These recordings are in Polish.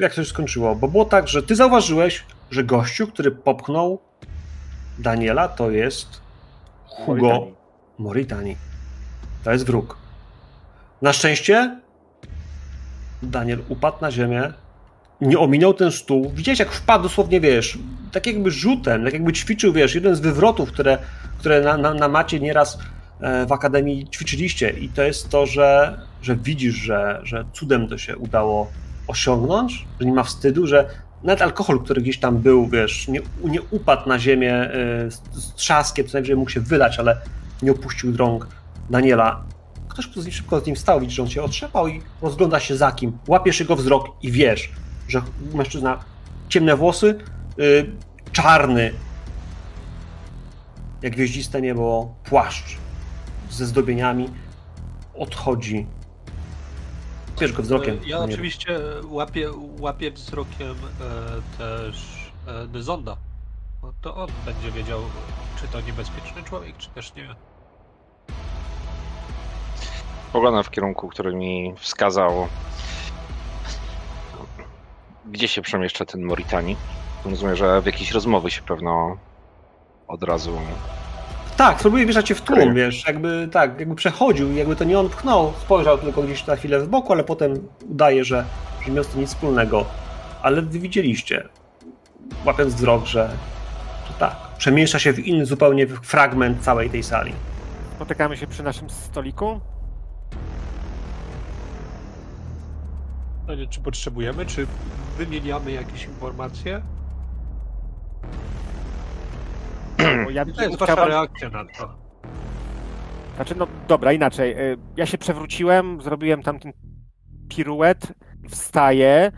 jak to się skończyło? Bo było tak, że ty zauważyłeś, że gościu, który popchnął Daniela, to jest Hugo Moritani. To jest wróg. Na szczęście Daniel upadł na ziemię, nie ominął ten stół. Widziałeś, jak wpadł dosłownie, wiesz, tak jakby rzutem, tak jakby ćwiczył, wiesz, jeden z wywrotów, które, które na, na, na macie nieraz e, w akademii ćwiczyliście. I to jest to, że, że widzisz, że, że cudem to się udało osiągnąć, że nie ma wstydu, że nawet alkohol, który gdzieś tam był, wiesz, nie, nie upadł na ziemię e, z, trzaskiem, co najwyżej mógł się wylać, ale nie opuścił rąk Daniela. Ktoś szybko z nim stał, widzisz, że on się otrzepał i rozgląda się za kim. Łapiesz jego wzrok i wiesz, że mężczyzna ciemne włosy, yy, czarny, jak gwieździste niebo, płaszcz ze zdobieniami, odchodzi. Łapiesz go wzrokiem. Ja oczywiście łapię, łapię wzrokiem e, też e. No to on będzie wiedział, czy to niebezpieczny człowiek, czy też nie. Poglądam w kierunku, który mi wskazał, gdzie się przemieszcza ten Moritani. Rozumiem, że w jakieś rozmowy się pewno od razu. Tak, spróbuję wjeżdżać cię w tłum, wiesz, jakby tak, jakby przechodził, jakby to nie on pchnął, spojrzał tylko gdzieś na chwilę w boku, ale potem udaje, że, że miał z tym nic wspólnego. Ale wy widzieliście, łapiąc wzrok, że, że tak, przemieszcza się w inny zupełnie fragment całej tej sali. Spotykamy się przy naszym stoliku? Czy potrzebujemy, czy wymieniamy jakieś informacje? Ja to jest wasza reakcja na to. Znaczy, no dobra, inaczej. Y, ja się przewróciłem, zrobiłem tamten piruet, wstaję,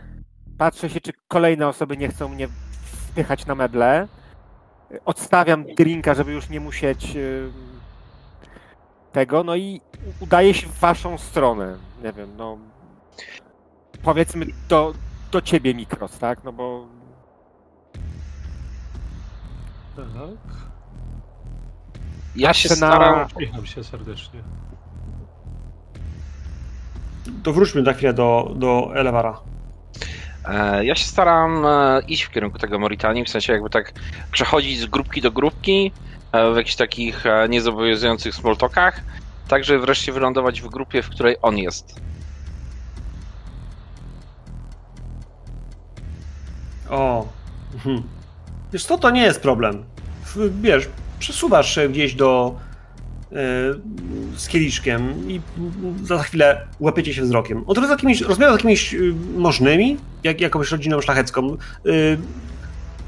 patrzę się, czy kolejne osoby nie chcą mnie wpychać na meble. Odstawiam drinka, żeby już nie musieć y, tego, no i udaję się w waszą stronę. Nie wiem, no powiedzmy do, do ciebie Mikros, tak? No bo... Tak. Ja się staram... Uśmiecham się serdecznie. To wróćmy na chwilę do, do Elewara. E, ja się staram e, iść w kierunku tego Moritanii, w sensie jakby tak przechodzić z grupki do grupki e, w jakichś takich niezobowiązujących smoltokach, tak żeby wreszcie wylądować w grupie, w której on jest. O. Mhm. Wiesz co, to nie jest problem. Wiesz, przesuwasz się gdzieś do yy, z kieliszkiem i za chwilę łapiecie się wzrokiem. Od razu jakimiś, rozmawiam z jakimiś yy, możnymi, jak, jakąś rodziną szlachecką. Yy,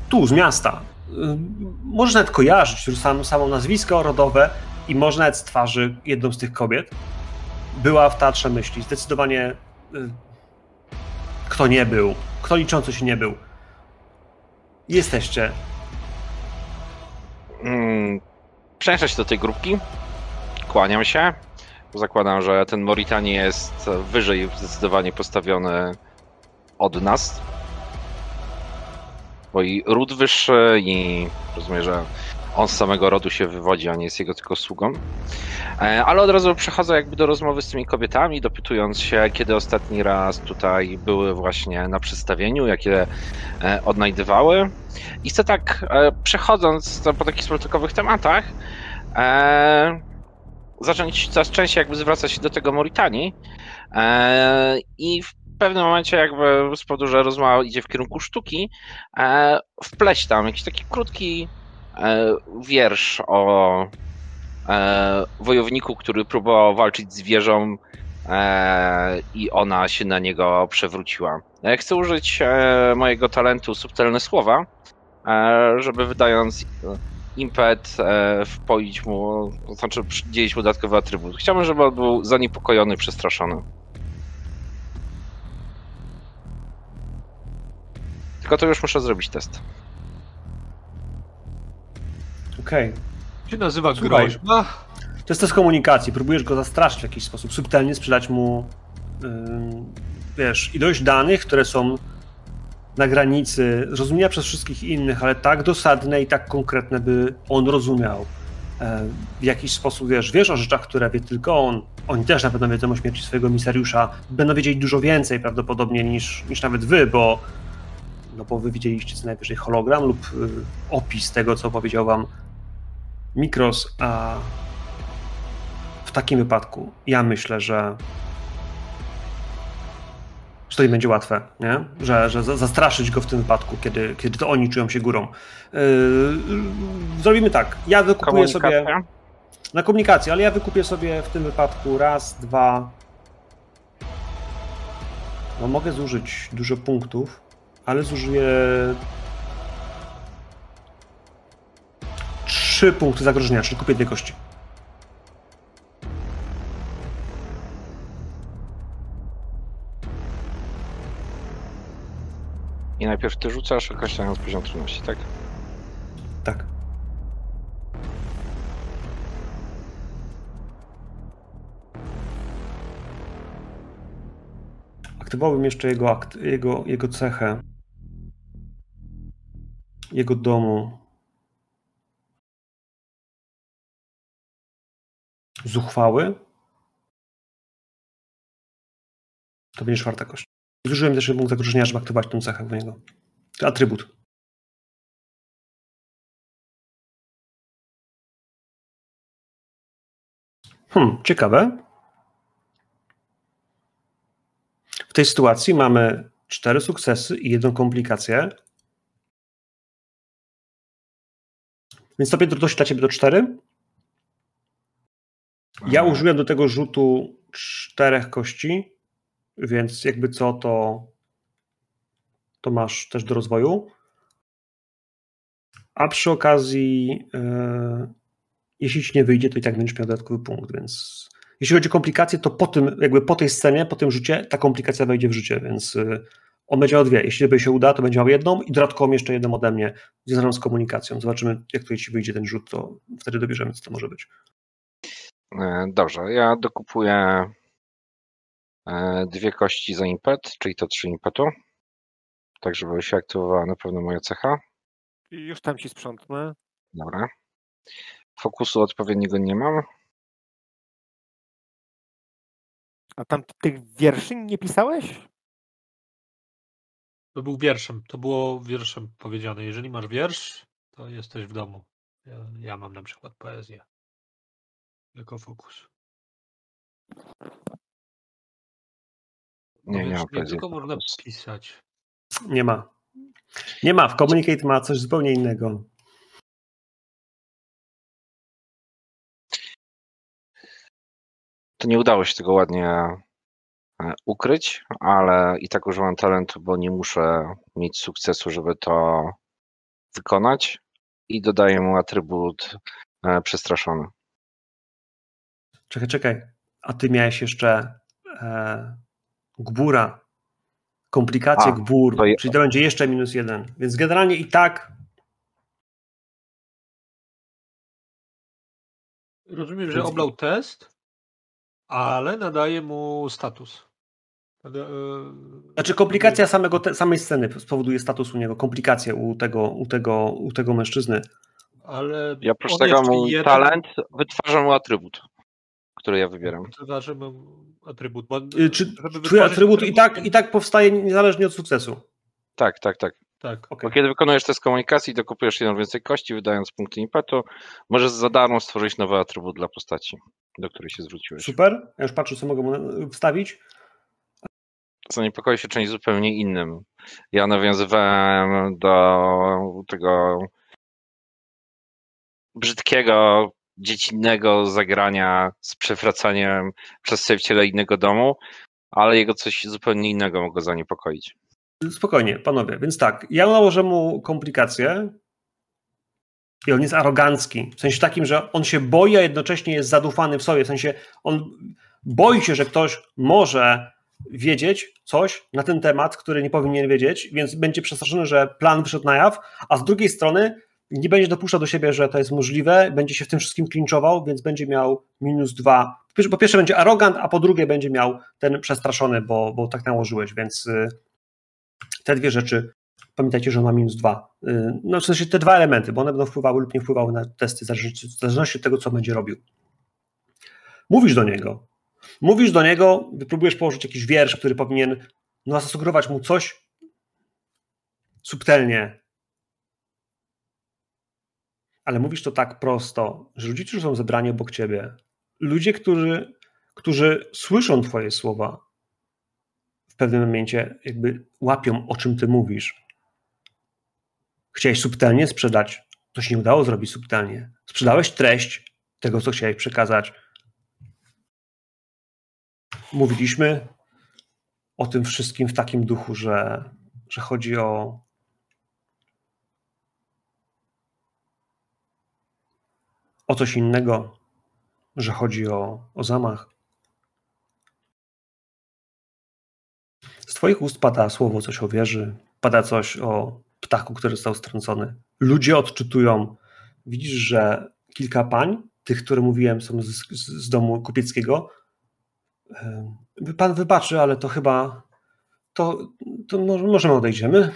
tu, z miasta. Yy, możesz nawet kojarzyć sam, samo nazwisko rodowe i może nawet z twarzy jedną z tych kobiet. Była w teatrze myśli. Zdecydowanie kto nie był, kto liczący się nie był Jesteście. Przeniosę się do tej grupki. Kłaniam się. Zakładam, że ten Moritani jest wyżej zdecydowanie postawiony od nas. Bo i ród wyższy i rozumiem, że on z samego rodu się wywodzi, a nie jest jego tylko sługą. E, ale od razu przechodzę jakby do rozmowy z tymi kobietami, dopytując się, kiedy ostatni raz tutaj były właśnie na przedstawieniu, jakie e, odnajdywały. I chcę tak, e, przechodząc po takich smoltokowych tematach, zacząć coraz częściej jakby zwracać się do tego Moritanii i w pewnym momencie jakby z powodu, że rozmowa idzie w kierunku sztuki, wpleść tam jakiś taki krótki wiersz o e, wojowniku, który próbował walczyć z wieżą e, i ona się na niego przewróciła. Chcę użyć mojego talentu subtelne słowa, żeby wydając impet wpoić mu, znaczy dzielić mu dodatkowy atrybut. Chciałbym, żeby on był zaniepokojony, przestraszony. Tylko to już muszę zrobić test. Okej. Się nazywa Słuchaj, groźba? To jest test komunikacji. Próbujesz go zastraszyć w jakiś sposób, subtelnie sprzedać mu yy, wiesz, ilość danych, które są na granicy zrozumienia przez wszystkich innych, ale tak dosadne i tak konkretne, by on rozumiał. e, w jakiś sposób wiesz, wiesz o rzeczach, które wie tylko on. Oni też na pewno wiedzą o śmierci swojego misariusza. Będą wiedzieć dużo więcej prawdopodobnie niż, niż nawet wy, bo, no bo wy widzieliście co najwyżej hologram lub y, opis tego, co powiedział wam Mikros, a w takim wypadku ja myślę, że że to nie będzie łatwe, nie? Że, że zastraszyć go w tym wypadku, kiedy, kiedy to oni czują się górą. Yy, zrobimy tak. Ja wykupuję sobie. Na komunikację, ale ja wykupię sobie w tym wypadku raz, dwa. No mogę zużyć dużo punktów, ale zużyję trzy punkty zagrożenia, czyli kupię dwie kości. I najpierw ty rzucasz, określając poziom trudności, tak? Tak. Aktywowałbym jeszcze jego, akt, jego, jego cechę. Jego domu. Zuchwały. To będzie czwarta kość. Zużyłem też punkt zagrożenia, żeby aktywować tę cechę w niego. Atrybut. Hmm, ciekawe. W tej sytuacji mamy cztery sukcesy i jedną komplikację. Więc stopień trudności dla ciebie to cztery. Ja użyłem do tego rzutu czterech kości. Więc jakby co, to, to masz też do rozwoju. A przy okazji, yy, jeśli ci nie wyjdzie, to i tak będziesz miał dodatkowy punkt, więc jeśli chodzi o komplikacje, to po tym, jakby po tej scenie, po tym rzucie, ta komplikacja wejdzie w życie, więc yy, on będzie miał dwie. Jeśli by się uda, to będzie miał jedną i dodatkową jeszcze jedną ode mnie, związaną z komunikacją. Zobaczymy, jak tutaj ci wyjdzie ten rzut, to wtedy dobierzemy, co to może być. E, dobrze, ja dokupuję E, dwie kości za impet, czyli to trzy impetu. Tak, żeby się aktywowała na pewno moja cecha. Już tam ci sprzątnę. Dobra. Fokusu odpowiedniego nie mam. A tam tych wierszy nie pisałeś? To był wierszem. To było wierszem powiedziane. Jeżeli masz wiersz, to jesteś w domu. Ja, ja mam na przykład poezję jako fokus. Nie, nie ma nie tylko można pisać. Nie ma. Nie ma. W Communicate ma coś zupełnie innego. To nie udało się tego ładnie e, ukryć, ale i tak używam talentu, bo nie muszę mieć sukcesu, żeby to wykonać i dodaję mu atrybut e, przestraszony. Czekaj, czekaj. A ty miałeś jeszcze e, Gbura, komplikacje A, gbur, to je... czyli to będzie jeszcze minus jeden. Więc generalnie i tak. Rozumiem, że oblał test, ale nadaje mu status. E, znaczy komplikacja samego te, samej sceny spowoduje status u niego, komplikacje u tego, u tego, u tego mężczyzny. Ale ja oprócz tego mój jeden... talent wytwarza mu atrybut, który ja wybieram. Wytwarza mu atrybut. Bo, y, Czy twój atrybut i tak, i tak powstaje niezależnie od sukcesu? Tak, tak, tak. Tak. Okay. Bo kiedy wykonujesz test komunikacji, to kupujesz jedną więcej kości, wydając punkty impetu, możesz za darmo stworzyć nowy atrybut dla postaci, do której się zwróciłeś. Super. Ja już patrzę, co mogę mu wstawić. Zaniepokoi się czymś zupełnie innym. Ja nawiązywałem do tego brzydkiego dziecinnego zagrania z przewracaniem przedstawiciela innego domu, ale jego coś zupełnie innego mogło zaniepokoić. Spokojnie, panowie. Więc tak, ja nałożę mu komplikacje i on jest arogancki. W sensie takim, że on się boi, a jednocześnie jest zadufany w sobie. W sensie on boi się, że ktoś może wiedzieć coś na ten temat, który nie powinien wiedzieć, więc będzie przestraszony, że plan wyszedł na jaw, a z drugiej strony nie będzie dopuszczał do siebie, że to jest możliwe, będzie się w tym wszystkim klinczował, więc będzie miał minus dwa. Po pierwsze będzie arrogant, a po drugie będzie miał ten przestraszony, bo, bo tak nałożyłeś, więc y, te dwie rzeczy pamiętajcie, że on ma minus dwa. Y, no w sensie te dwa elementy, bo one będą wpływały lub nie wpływały na testy, w zależności od tego, co będzie robił. Mówisz do niego. Mówisz do niego, próbujesz położyć jakiś wiersz, który powinien no, zasugerować mu coś subtelnie, ale mówisz to tak prosto, że ludzie, którzy są zebrani obok ciebie, ludzie, którzy, którzy słyszą twoje słowa, w pewnym momencie jakby łapią, o czym ty mówisz. Chciałeś subtelnie sprzedać, to się nie udało zrobić subtelnie. Sprzedałeś treść tego, co chciałeś przekazać. Mówiliśmy o tym wszystkim w takim duchu, że, że chodzi o o coś innego, że chodzi o, o zamach. Z Twoich ust pada słowo coś o wieży, pada coś o ptaku, który został strącony. Ludzie odczytują. Widzisz, że kilka pań, tych, które mówiłem, są z, z, domu kupieckiego. Pan wybaczy, ale to chyba to, to może my odejdziemy.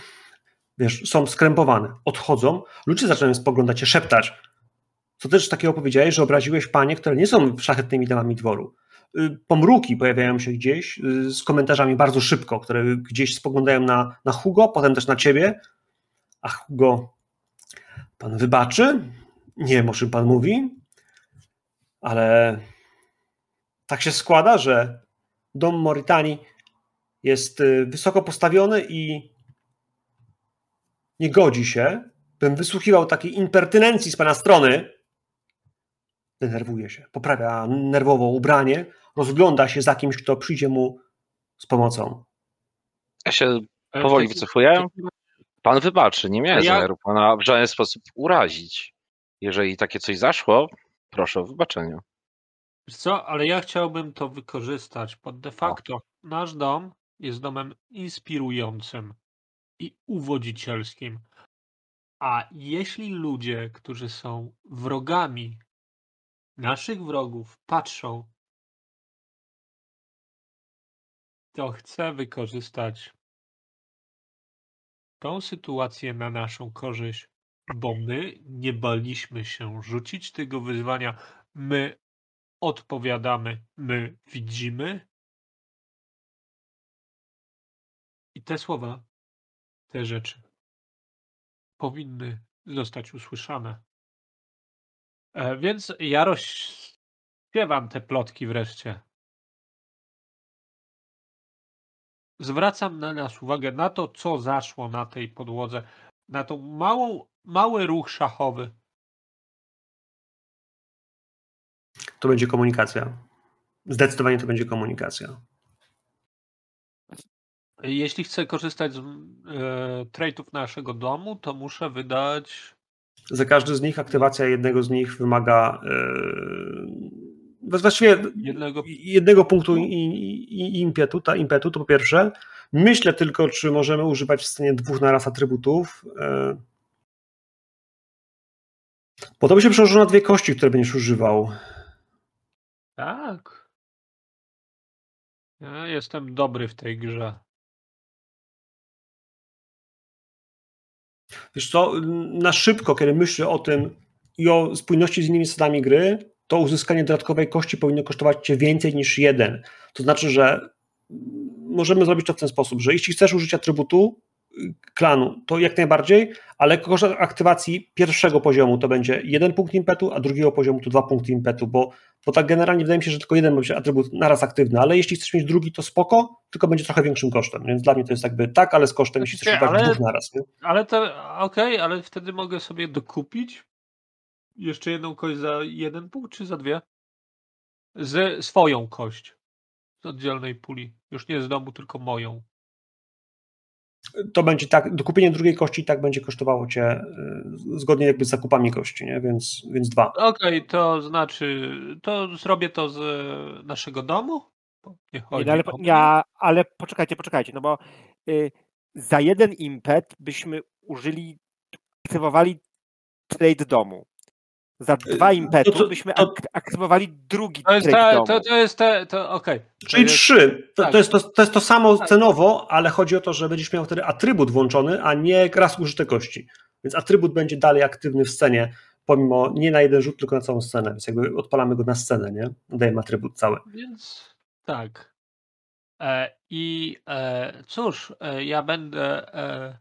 Wiesz, są skrępowane, odchodzą. Ludzie zaczynają spoglądać się, szeptać. Co też takiego powiedziałeś, że obraziłeś panie, które nie są szlachetnymi damami dworu. Y, pomruki pojawiają się gdzieś y, z komentarzami bardzo szybko, które gdzieś spoglądają na, na Hugo, potem też na ciebie. A Hugo, pan wybaczy? Nie wiem, o czym pan mówi, ale tak się składa, że dom Moritanii jest y, wysoko postawiony i nie godzi się, bym wysłuchiwał takiej impertynencji z pana strony, denerwuje się, poprawia nerwowo ubranie, rozgląda się za kimś, kto przyjdzie mu z pomocą. Ja się powoli wycofuję. Pan wybaczy, nie miałem ja... zamiaru pana w żaden sposób urazić. Jeżeli takie coś zaszło, proszę o wybaczenie. Co, ale ja chciałbym to wykorzystać, bo de facto o. nasz dom jest domem inspirującym i uwodzicielskim. A jeśli ludzie, którzy są wrogami naszych wrogów patrzą, to chce wykorzystać tą sytuację na naszą korzyść, bo my nie baliśmy się rzucić tego wyzwania. My odpowiadamy, my widzimy. I te słowa, te rzeczy powinny zostać usłyszane. E, więc ja rozśpiewam te plotki wreszcie. Zwracam na nas uwagę na to, co zaszło na tej podłodze, na tą małą, mały ruch szachowy. To będzie komunikacja. Zdecydowanie to będzie komunikacja. Jeśli chcę korzystać z e, naszego domu, to muszę wydać za każdy z nich aktywacja jednego z nich wymaga yy, właściwie jednego, jednego punktu i, i, impetu, ta impetu, to po pierwsze. Myślę tylko, czy możemy używać w scenie dwóch naraz atrybutów. Yy, bo to by się przełożyło na dwie kości, które będziesz używał. Tak. Ja jestem dobry w tej grze. Wiesz co, na szybko, kiedy myślę o tym i o spójności z innymi zasadami gry, to uzyskanie dodatkowej kości powinno kosztować cię więcej niż jeden. To znaczy, że możemy zrobić to w ten sposób, że jeśli chcesz użyć atrybutu y, klanu, to jak najbardziej, ale koszt aktywacji pierwszego poziomu to będzie jeden punkt impetu, a drugiego poziomu to dwa punkty impetu, bo bo tak generalnie wydaje mi się, że tylko jeden będzie atrybut naraz aktywny, ale jeśli chcesz mieć drugi, to spoko, tylko będzie trochę większym kosztem, więc dla mnie to jest jakby tak, ale z kosztem, jeśli chcesz używać dwóch naraz. Nie? Ale to, okej, okay, ale wtedy mogę sobie dokupić jeszcze jedną kość za jeden punkt, czy za dwie? Z swoją kość z oddzielnej puli. Już nie z domu, tylko moją to będzie tak, dokupienie drugiej kości tak będzie kosztowało cię y, zgodnie jakby z zakupami kości, nie? Więc, więc dwa. Okej, okay, to znaczy, to zrobię to z naszego domu? Nie chodzi nie, ale, ja, ale poczekajcie, poczekajcie, no bo y, za jeden impet byśmy użyli, aktywowali trade domu. Za dwa impetu to byśmy to- ak- aktywowali drugi To jest domu. to, to jest te, to okej. To Czyli jest- trzy. To, tak. to, jest to, to jest to samo Tak. cenowo, ale chodzi o to, że będziesz miał wtedy atrybut włączony, a nie raz użyte kości. Więc atrybut będzie dalej aktywny w scenie, pomimo nie na jeden rzut, tylko na całą scenę. Więc jakby odpalamy go na scenę, nie? Dajemy atrybut cały. Więc tak. E, I e, cóż, e, ja będę e,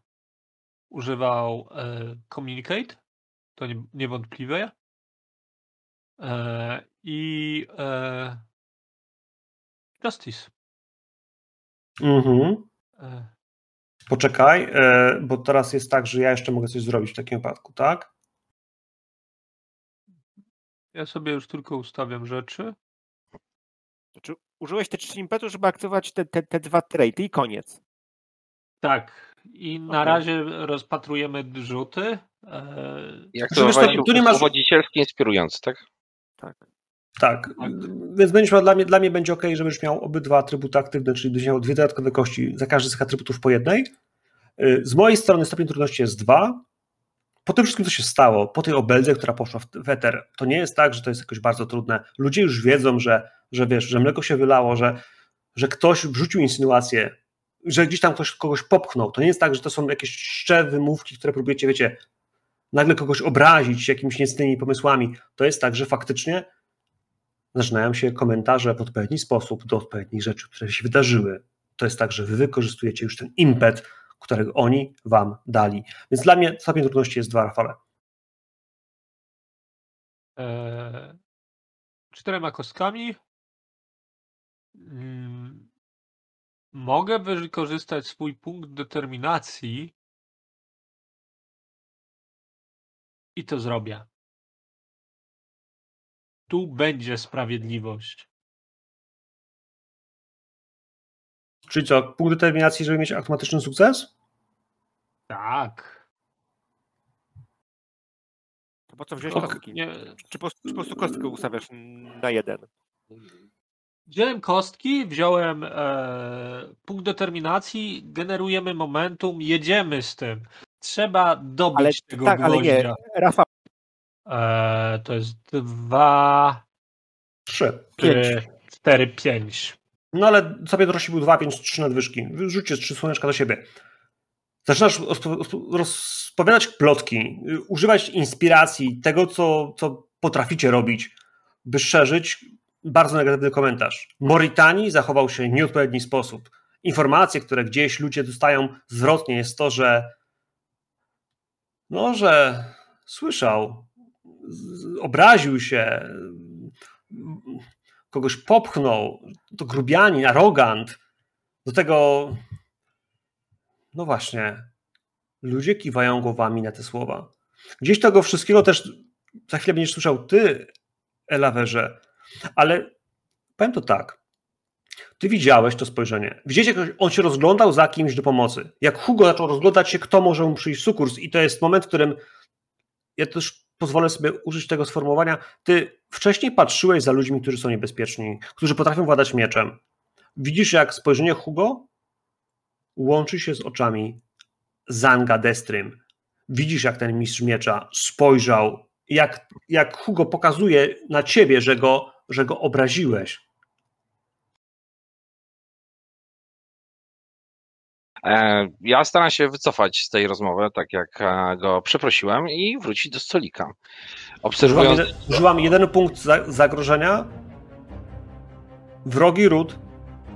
używał e, Communicate. To nie, niewątpliwe. E, I e, Justice. Mhm. E, Poczekaj, e, bo teraz jest tak, że ja jeszcze mogę coś zrobić w takim wypadku, tak? ja sobie już tylko ustawiam rzeczy. Znaczy, użyłeś te trzy impetu, żeby aktywować te, te, te dwa traity i koniec. Tak. I na razie rozpatrujemy rzuty. Jak to to- tu nie masz- uwodzicielski, inspirujący, tak? Tak. Tak. Więc będziesz miał, dla, mnie, dla mnie będzie ok, żebyś miał obydwa atrybuty aktywne, czyli będziesz miał dwie dodatkowe kości za każdy z tych atrybutów po jednej. Y, Z mojej strony stopień trudności jest dwa. Po tym wszystkim, co się stało, po tej obeldze, która poszła w, w eter, to nie jest tak, że to jest jakoś bardzo trudne. Ludzie już wiedzą, że, że wiesz, że mleko się wylało, że, że ktoś wrzucił insynuację, że gdzieś tam ktoś kogoś popchnął. To nie jest tak, że to są jakieś czcze wymówki, które próbujecie, wiecie, nagle kogoś obrazić jakimiś niecnymi pomysłami. To jest tak, że faktycznie zaczynają się komentarze w odpowiedni sposób do odpowiednich rzeczy, które się wydarzyły. To jest tak, że wy wykorzystujecie już ten impet, którego oni wam dali. Więc dla mnie stopień trudności jest dwa, Rafale. e, czterema kostkami. Mm, Mogę wykorzystać swój punkt determinacji i to zrobię. Tu będzie sprawiedliwość. Czyli co, punkt determinacji, żeby mieć automatyczny sukces? Tak. To po co wziąć To kostki? nie, Czy po, czy po prostu kostkę ustawiasz na jeden? Wziąłem kostki, wziąłem e, punkt determinacji, generujemy momentum, jedziemy z tym. Trzeba dobić Ale tego tak, ale nie. gwoździa. Rafał, E, to jest dwa, Trzy. Pięć. cztery, pięć. No ale sobie dorośli był dwa, więc trzy nadwyżki. Rzućcie trzy słoneczka do siebie. Zaczynasz rozpo- rozpowiadać plotki, używać inspiracji, tego, co, co potraficie robić, by szerzyć bardzo negatywny komentarz. Moritani zachował się w nieodpowiedni sposób. Informacje, które gdzieś ludzie dostają zwrotnie, jest to, że no, że słyszał, obraził się, kogoś popchnął, to grubianin, arogant. Do tego, no właśnie, ludzie kiwają głowami na te słowa. Gdzieś tego wszystkiego też za chwilę będziesz słyszał ty, Elawerze, ale powiem to tak. Ty widziałeś to spojrzenie. Widzicie, jak on się rozglądał za kimś do pomocy. Jak Hugo zaczął rozglądać się, kto może mu przyjść sukurs i to jest moment, w którym ja też pozwolę sobie użyć tego sformułowania. Ty wcześniej patrzyłeś za ludźmi, którzy są niebezpieczni, którzy potrafią władać mieczem. Widzisz, jak spojrzenie Hugo łączy się z oczami Zanga Destrym. Widzisz, jak ten mistrz miecza spojrzał, jak, jak Hugo pokazuje na ciebie, że go, że go obraziłeś. Ja staram się wycofać z tej rozmowy, tak jak e, go przeprosiłem i wrócić do stolika. Użyłam, Obserwując jeden, użyłam jeden punkt za, zagrożenia. Wrogi ród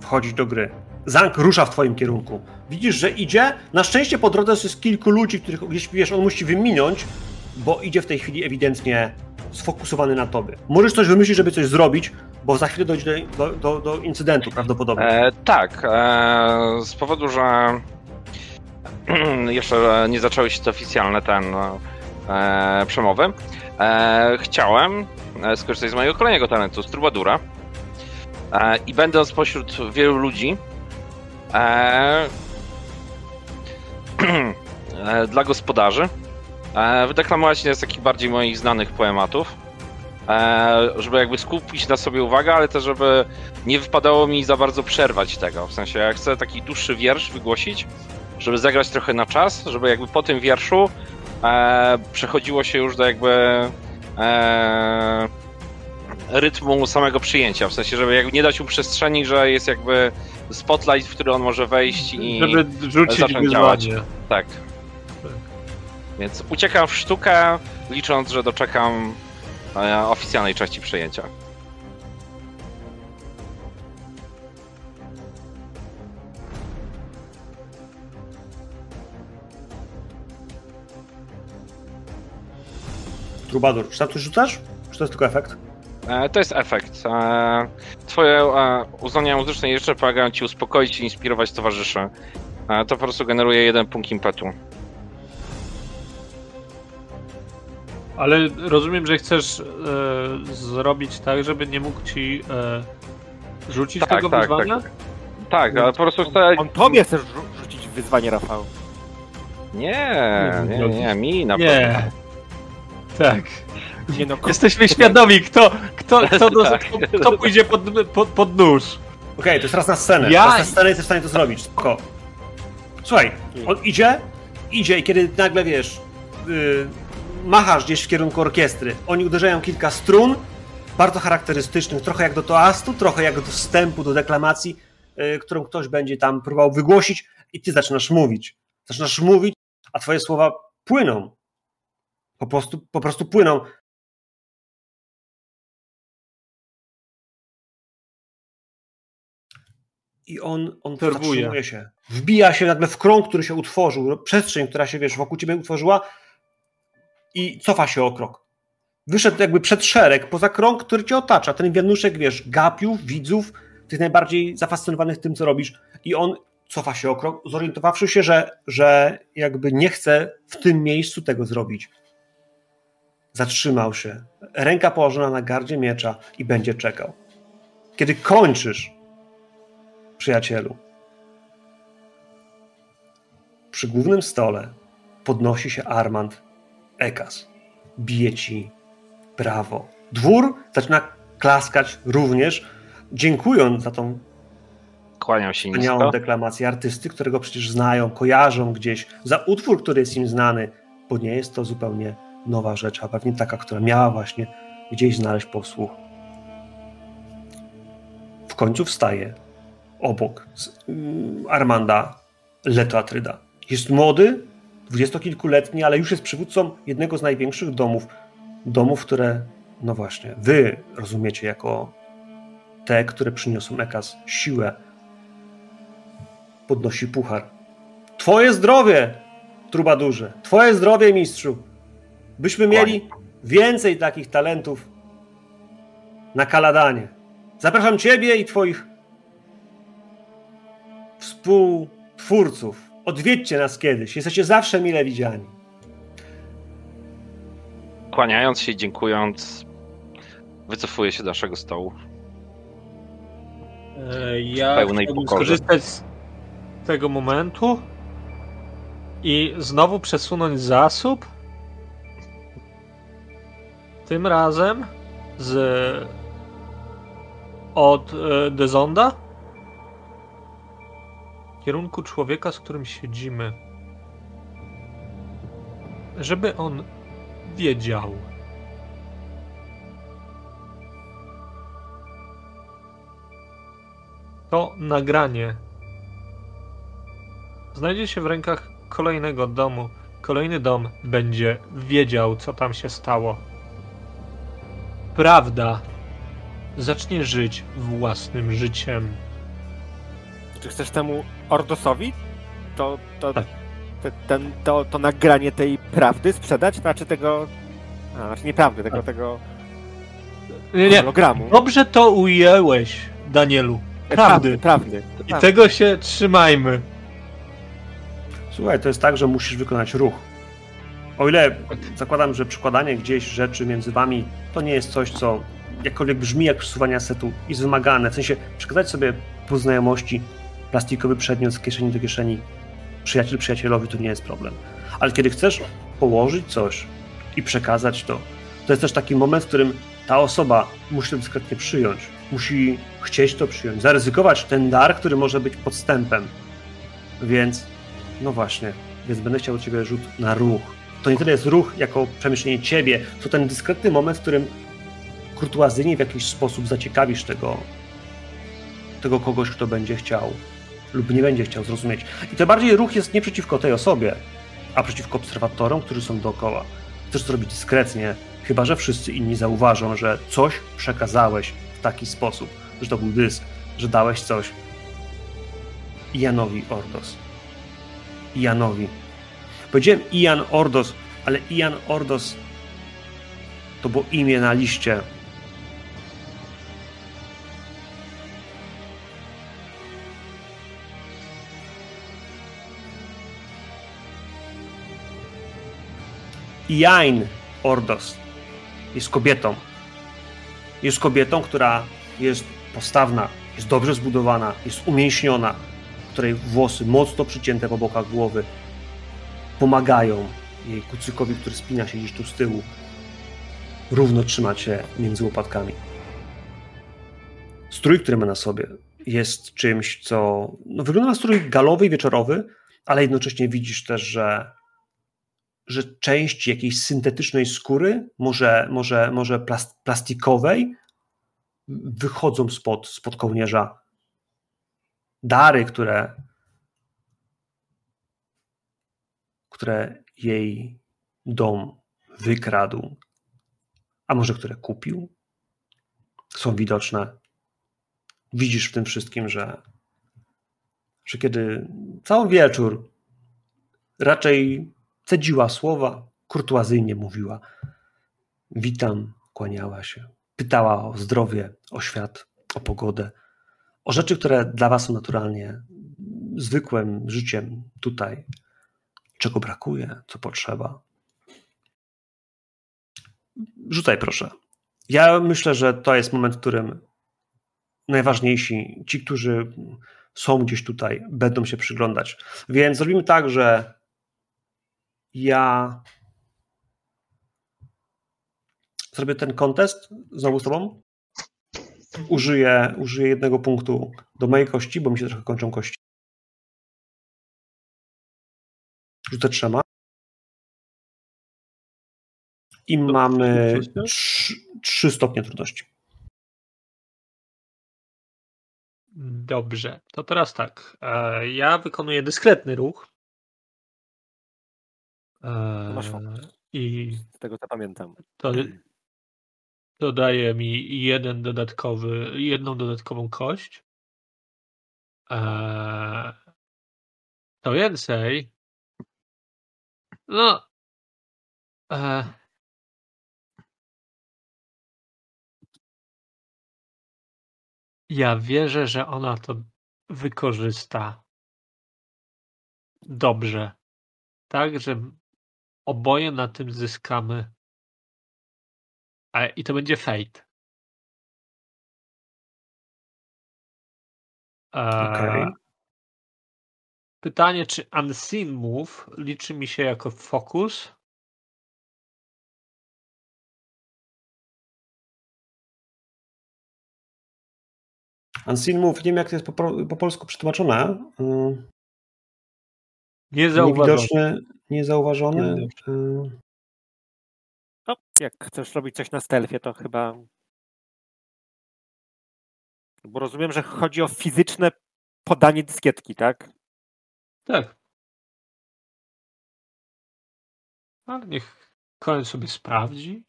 wchodzi do gry. Zank rusza w twoim kierunku. Widzisz, że idzie. Na szczęście po drodze jest kilku ludzi, których gdzieś wiesz, on musi wyminąć, bo idzie w tej chwili ewidentnie sfokusowany na tobie. Możesz coś wymyślić, żeby coś zrobić, bo za chwilę dojdzie do, do, do, incydentu prawdopodobnie. E, tak, e, z powodu, że jeszcze nie zaczęły się te oficjalne ten e, przemowy, e, chciałem e, skorzystać z mojego kolejnego talentu, z Trubadura. E, I będąc pośród wielu ludzi, dla gospodarzy, e, wydeklamować jeden z takich bardziej moich znanych poematów, e, żeby jakby skupić na sobie uwagę, ale też żeby nie wypadało mi za bardzo przerwać tego. W sensie, ja chcę taki dłuższy wiersz wygłosić, żeby zagrać trochę na czas, żeby jakby po tym wierszu e, przechodziło się już do jakby e, rytmu samego przyjęcia. W sensie, żeby jakby nie dać mu przestrzeni, że jest jakby spotlight, w który on może wejść i Żeby rzucić zacząć działać. Tak. Więc uciekam w sztukę, licząc, że doczekam e, oficjalnej części przyjęcia. Trubadur, czy tam coś rzucasz? Czy to jest tylko efekt? E, to jest efekt. E, twoje e, uznania muzyczne jeszcze pomagają ci uspokoić i inspirować towarzyszy. E, to po prostu generuje jeden punkt impetu. Ale rozumiem, że chcesz e, zrobić tak, żeby nie mógł ci e, rzucić Tak, tego tak, wyzwania? tak. Tak, ale po prostu chcę... On tobie chcesz rzu- rzucić wyzwanie, Rafał. Nie, nie, nie, mi na pewno. Nie. Tak. Nie no, Jesteśmy świadomi, kto, kto, kto, do, Tak. kto, kto pójdzie pod, pod, pod nóż. Okej, to jest raz na scenę. Ja- Raz na scenę jesteś w stanie to zrobić. Spoko. Słuchaj, on idzie, idzie i kiedy nagle wiesz, yy, machasz gdzieś w kierunku orkiestry, oni uderzają kilka strun, bardzo charakterystycznych, trochę jak do toastu, trochę jak do wstępu, do deklamacji, yy, którą ktoś będzie tam próbował wygłosić i ty zaczynasz mówić. Zaczynasz mówić, a twoje słowa płyną. Po prostu, po prostu płyną. I on, on zatrzymuje się. Wbija się nagle w krąg, który się utworzył, przestrzeń, która się, wiesz, wokół ciebie utworzyła i cofa się o krok. Wyszedł jakby przed szereg, poza krąg, który cię otacza. Ten wianuszek, wiesz, gapiów, widzów, tych najbardziej zafascynowanych tym, co robisz. I on cofa się o krok, zorientowawszy się, że, że jakby nie chce w tym miejscu tego zrobić. Zatrzymał się. Ręka położona na gardzie miecza i będzie czekał. Kiedy kończysz, przyjacielu, przy głównym stole podnosi się Armand Ekas. Bije ci brawo. Dwór zaczyna klaskać również, dziękując za tą Kłaniam się wspaniałą nisko. deklamację artysty, którego przecież znają, kojarzą gdzieś, za utwór, który jest im znany, bo nie jest to zupełnie nowa rzecz, a pewnie taka, która miała właśnie gdzieś znaleźć posłuch. W końcu wstaje obok mm, Armanda Leto Atryda. Jest młody, dwudziestokilkuletni, ale już jest przywódcą jednego z największych domów. Domów, które, no właśnie, wy rozumiecie jako te, które przyniosą Ekas siłę. Podnosi puchar. Twoje zdrowie, trubadurze. Twoje zdrowie, mistrzu. Byśmy mieli więcej takich talentów na Kaladanie. Zapraszam Ciebie i Twoich współtwórców. Odwiedźcie nas kiedyś. Jesteście zawsze mile widziani. Kłaniając się, dziękując, wycofuję się do naszego stołu. E, Ja pełnej chciałbym pokorze. skorzystać z tego momentu i znowu przesunąć zasób. Tym razem z od e, Dezonda kierunku człowieka, z którym siedzimy. Żeby on wiedział. To nagranie znajdzie się w rękach kolejnego domu. Kolejny dom będzie wiedział, co tam się stało. Prawda zacznie żyć własnym życiem. Czy chcesz temu Ordosowi to, to, Tak. te, ten, to, to nagranie tej prawdy sprzedać? Znaczy tego... A, znaczy nieprawdy, tego, Tak. tego Nie, nie. hologramu. Dobrze to ujęłeś, Danielu. Prawdy. Prawdy. I prawdy. tego się trzymajmy. Słuchaj, to jest tak, że musisz wykonać ruch. O ile zakładam, że przykładanie gdzieś rzeczy między wami to nie jest coś, co jakkolwiek brzmi jak przesuwanie setu, jest wymagane. W sensie przekazać sobie po znajomości plastikowy przedmiot z kieszeni do kieszeni przyjaciel przyjacielowi to nie jest problem. Ale kiedy chcesz położyć coś i przekazać to, to jest też taki moment, w którym ta osoba musi to dyskretnie przyjąć. Musi chcieć to przyjąć, zaryzykować ten dar, który może być podstępem. Więc no właśnie, więc będę chciał od ciebie rzut na ruch. To nie tyle jest ruch jako przemyślenie ciebie, to ten dyskretny moment, w którym kurtuazyjnie w jakiś sposób zaciekawisz tego, tego kogoś, kto będzie chciał lub nie będzie chciał zrozumieć. I to bardziej ruch jest nie przeciwko tej osobie, a przeciwko obserwatorom, którzy są dookoła. Chcesz zrobić dyskretnie, chyba że wszyscy inni zauważą, że coś przekazałeś w taki sposób, że to był dysk, że dałeś coś Ianowi Ordos. Ianowi. Powiedziałem Ian Ordos, ale Ian Ordos to było imię na liście. Jain Ordos jest kobietą. Jest kobietą, która jest postawna, jest dobrze zbudowana, jest umięśniona, której włosy mocno przycięte po bokach głowy pomagają jej kucykowi, który spina się gdzieś tu z tyłu, równo trzymać się między łopatkami. Strój, który ma na sobie, jest czymś, co no, wygląda na strój galowy i wieczorowy, ale jednocześnie widzisz też, że, że część jakiejś syntetycznej skóry, może, może, może plast, plastikowej, wychodzą spod, spod kołnierza. Dary, które, które jej dom wykradł, a może które kupił, są widoczne. Widzisz w tym wszystkim, że, że kiedy cały wieczór raczej cedziła słowa, kurtuazyjnie mówiła: Witam, kłaniała się, pytała o zdrowie, o świat, o pogodę, o rzeczy, które dla Was są naturalnie zwykłym życiem tutaj, czego brakuje, co potrzeba. Rzucaj proszę. Ja myślę, że to jest moment, w którym najważniejsi, ci, którzy są gdzieś tutaj, będą się przyglądać. Więc zrobimy tak, że ja zrobię ten kontest znowu z tobą. Użyję, użyję jednego punktu do mojej kości, bo mi się trochę kończą kości. Rzucę trzema. I mamy trzy, trzy stopnie trudności. Dobrze, to teraz tak. E, Ja wykonuję dyskretny ruch. Masz fokus. I Z tego co pamiętam. to dodaje mi jeden dodatkowy, jedną dodatkową kość. E, To więcej. No. E, Ja wierzę, że ona to wykorzysta dobrze. Tak, że oboje na tym zyskamy. I to będzie fate. E, Okej. Pytanie, czy unseen move liczy mi się jako fokus? Unseen Move, nie wiem jak to jest po, po- po polsku przetłumaczone. Nie zauważam. Niewidoczny, niezauważony. Niewidoczny. Yy, No, jak chcesz robić coś na stealthie, to chyba. Bo rozumiem, że chodzi o fizyczne podanie dyskietki, tak? Tak. Ale niech Cohen sobie sprawdzi.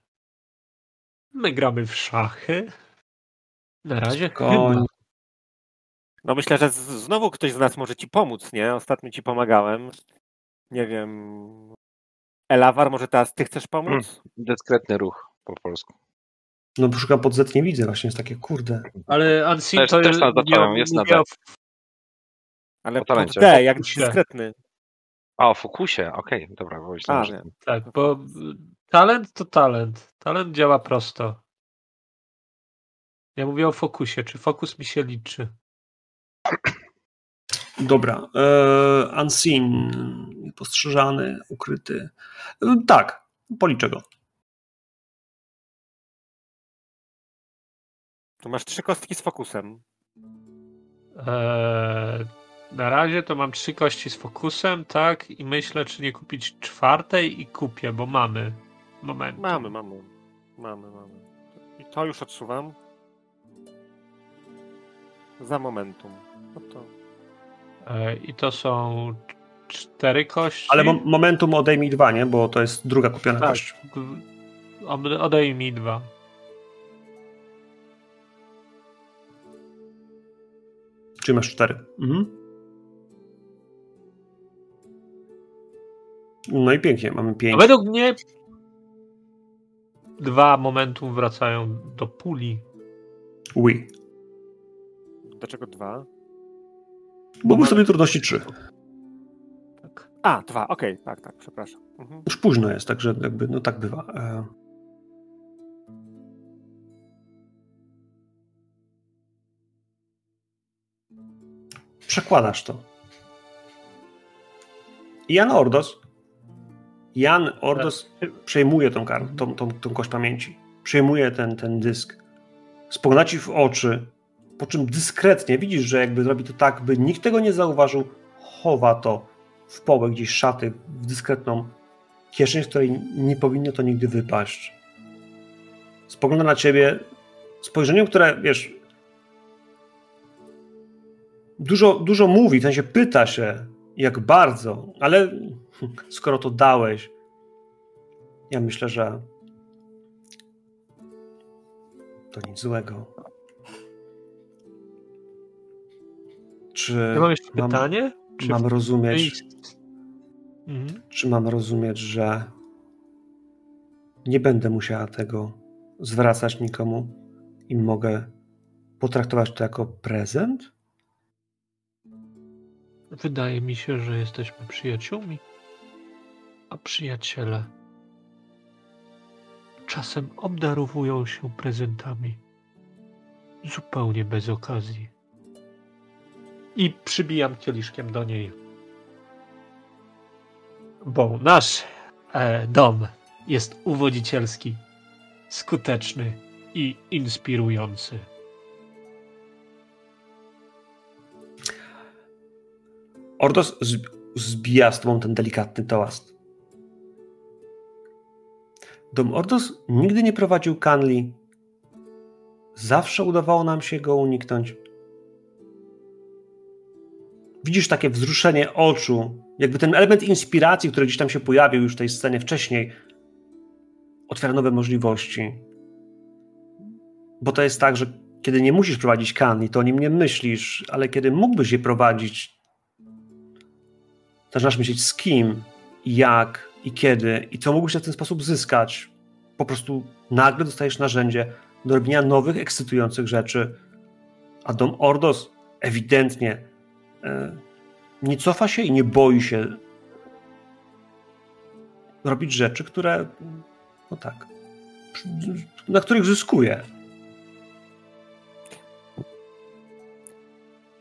My gramy w szachy. Na razie Spokojnie. chyba. No myślę, że znowu ktoś z nas może ci pomóc, nie? Ostatnio ci pomagałem. Nie wiem. Elawar, może teraz ty chcesz pomóc? Dyskretny ruch po polsku. No bo szukam pod Z, nie widzę, właśnie jest takie kurde. Ale Unseen Też- to też na zapałem, jest na o- Ale Po pod. D, jak dyskretny. A, o fokusie, okej, dobra, bo A, myślałem, że... nie. Tak, bo talent to talent. Talent działa prosto. Ja mówię o fokusie. Czy fokus mi się liczy? Dobra. Yy, unseen, niepostrzeżany, ukryty. Yy, tak, policzę go. Tu masz trzy kostki z fokusem. Eee, Na razie to mam trzy kości z fokusem, tak? I myślę, czy nie kupić czwartej i kupię, bo mamy. Moment. Mamy, mamy. Mamy, mamy. I to już odsuwam. Za momentum. No to... E, I to są cztery kości. Ale mo- momentum odejmij dwa, nie? Bo to jest druga kupiona Tak. kość. Od- Odej mi dwa. Czyli masz cztery. Mhm. No i pięknie, mamy A pięć. według mnie dwa momentum wracają do puli. Ui. Dlaczego dwa? Bo był sobie trudności trzy. Tak. A, dwa, okej, tak, tak, przepraszam. Mhm. Już późno jest, także jakby, no tak bywa. E... Przekładasz to. Jan Ordos. Jan Ordos przejmuje tą, tą, tą, tą kość pamięci. Przejmuje ten, ten dysk. Spogląda ci w oczy, po czym dyskretnie widzisz, że jakby robi to tak, by nikt tego nie zauważył, chowa to w połę gdzieś szaty, w dyskretną kieszeń, z której nie powinno to nigdy wypaść. Spogląda na ciebie spojrzeniem, które, wiesz, dużo, dużo mówi, w sensie pyta się, jak bardzo, ale skoro to dałeś, ja myślę, że to nic złego. Czy Ja mam jeszcze mam- pytanie? Czy mam rozumieć, Mhm. czy mam rozumieć, że nie będę musiała tego zwracać nikomu i mogę potraktować to jako prezent? Wydaje mi się, że jesteśmy przyjaciółmi. A przyjaciele czasem obdarowują się prezentami zupełnie bez okazji. I przybijam kieliszkiem do niej. Bo nasz e, dom jest uwodzicielski, skuteczny i inspirujący. Ordos zbija z tobą ten delikatny toast. Dom Ordos nigdy nie prowadził Kanli. Zawsze udawało nam się go uniknąć. Widzisz takie wzruszenie oczu, jakby ten element inspiracji, który gdzieś tam się pojawił już w tej scenie wcześniej, otwiera nowe możliwości. Bo to jest tak, że kiedy nie musisz prowadzić Kanli, to o nim nie myślisz, ale kiedy mógłbyś je prowadzić, zaczynasz myśleć z kim, jak, i kiedy, i co mógłbyś w ten sposób zyskać. Po prostu nagle dostajesz narzędzie do robienia nowych, ekscytujących rzeczy. A Dom Ordos ewidentnie nie cofa się i nie boi się robić rzeczy, które, no tak, na których zyskuje.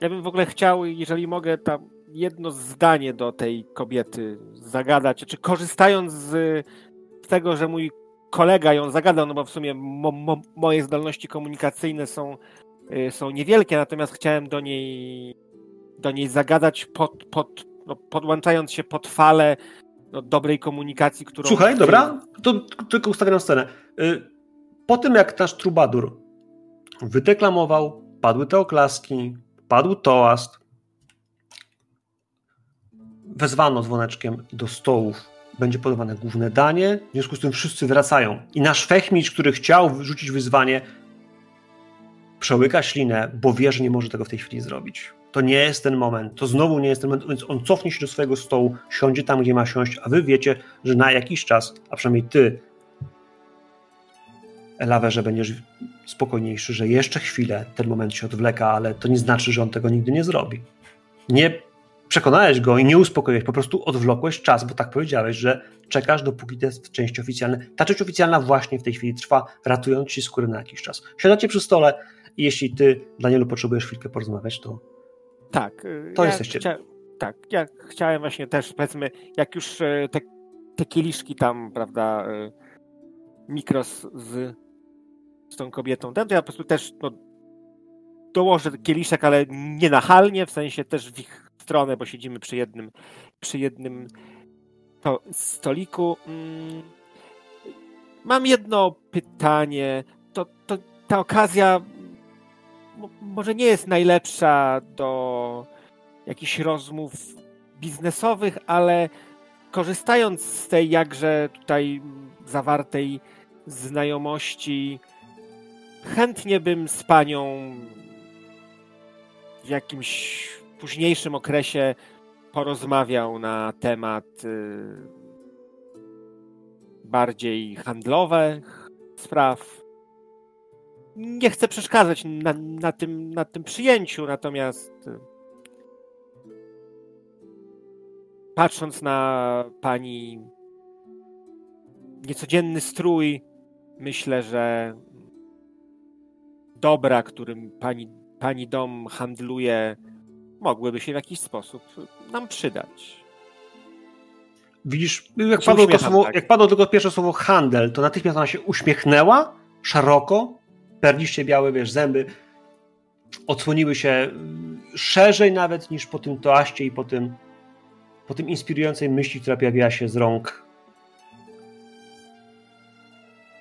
Ja bym w ogóle chciał, jeżeli mogę, tam jedno zdanie do tej kobiety zagadać, czy korzystając z tego, że mój kolega ją zagadał, no bo w sumie mo, mo, moje zdolności komunikacyjne są, y, są niewielkie, natomiast chciałem do niej, do niej zagadać, pod, pod, no, podłączając się pod falę no, dobrej komunikacji, którą... Słuchaj, dobra, to tylko ustawiam scenę. Y, Po tym, jak nasz trubadur wydeklamował, padły te oklaski, padł toast, wezwano dzwoneczkiem do stołów, będzie podawane główne danie, w związku z tym wszyscy wracają. I nasz fechmicz, który chciał rzucić wyzwanie, przełyka ślinę, bo wie, że nie może tego w tej chwili zrobić. To nie jest ten moment, to znowu nie jest ten moment, więc on cofnie się do swojego stołu, siądzie tam, gdzie ma siąść, a wy wiecie, że na jakiś czas, a przynajmniej ty, Elawerze, będziesz spokojniejszy, że jeszcze chwilę ten moment się odwleka, ale to nie znaczy, że on tego nigdy nie zrobi. Nie przekonałeś go i nie uspokoiłeś, po prostu odwlokłeś czas, bo tak powiedziałeś, że czekasz, dopóki te części oficjalne. Ta część oficjalna właśnie w tej chwili trwa, ratując ci skórę na jakiś czas. Siadacie przy stole i jeśli ty, Danielu, potrzebujesz chwilkę porozmawiać, to Tak. y, To ja jesteście. Chcia... Tak, ja chciałem właśnie też, powiedzmy, jak już e, te, te kieliszki tam, prawda, e, mikros z, z tą kobietą, ten, to ja po prostu też no, dołożę kieliszek, ale nie nachalnie, w sensie też w ich stronę, bo siedzimy przy jednym, przy jednym to, stoliku. Mm, Mam jedno pytanie. To, to ta okazja może nie jest najlepsza do jakichś rozmów biznesowych, ale korzystając z tej jakże tutaj zawartej znajomości, chętnie bym z panią w jakimś późniejszym okresie porozmawiał na temat y, bardziej handlowych spraw. Nie chcę przeszkadzać na, na, tym, na tym przyjęciu, natomiast y, patrząc na pani niecodzienny strój, myślę, że dobra, którym pani, pani dom handluje, mogłyby się w jakiś sposób nam przydać. Widzisz, jak padło, słowo, tak. jak padło tylko pierwsze słowo handel, to natychmiast ona się uśmiechnęła szeroko, perliście białe, wiesz, zęby odsłoniły się szerzej nawet niż po tym toaście i po tym, po tym inspirującej myśli, która pojawiła się z rąk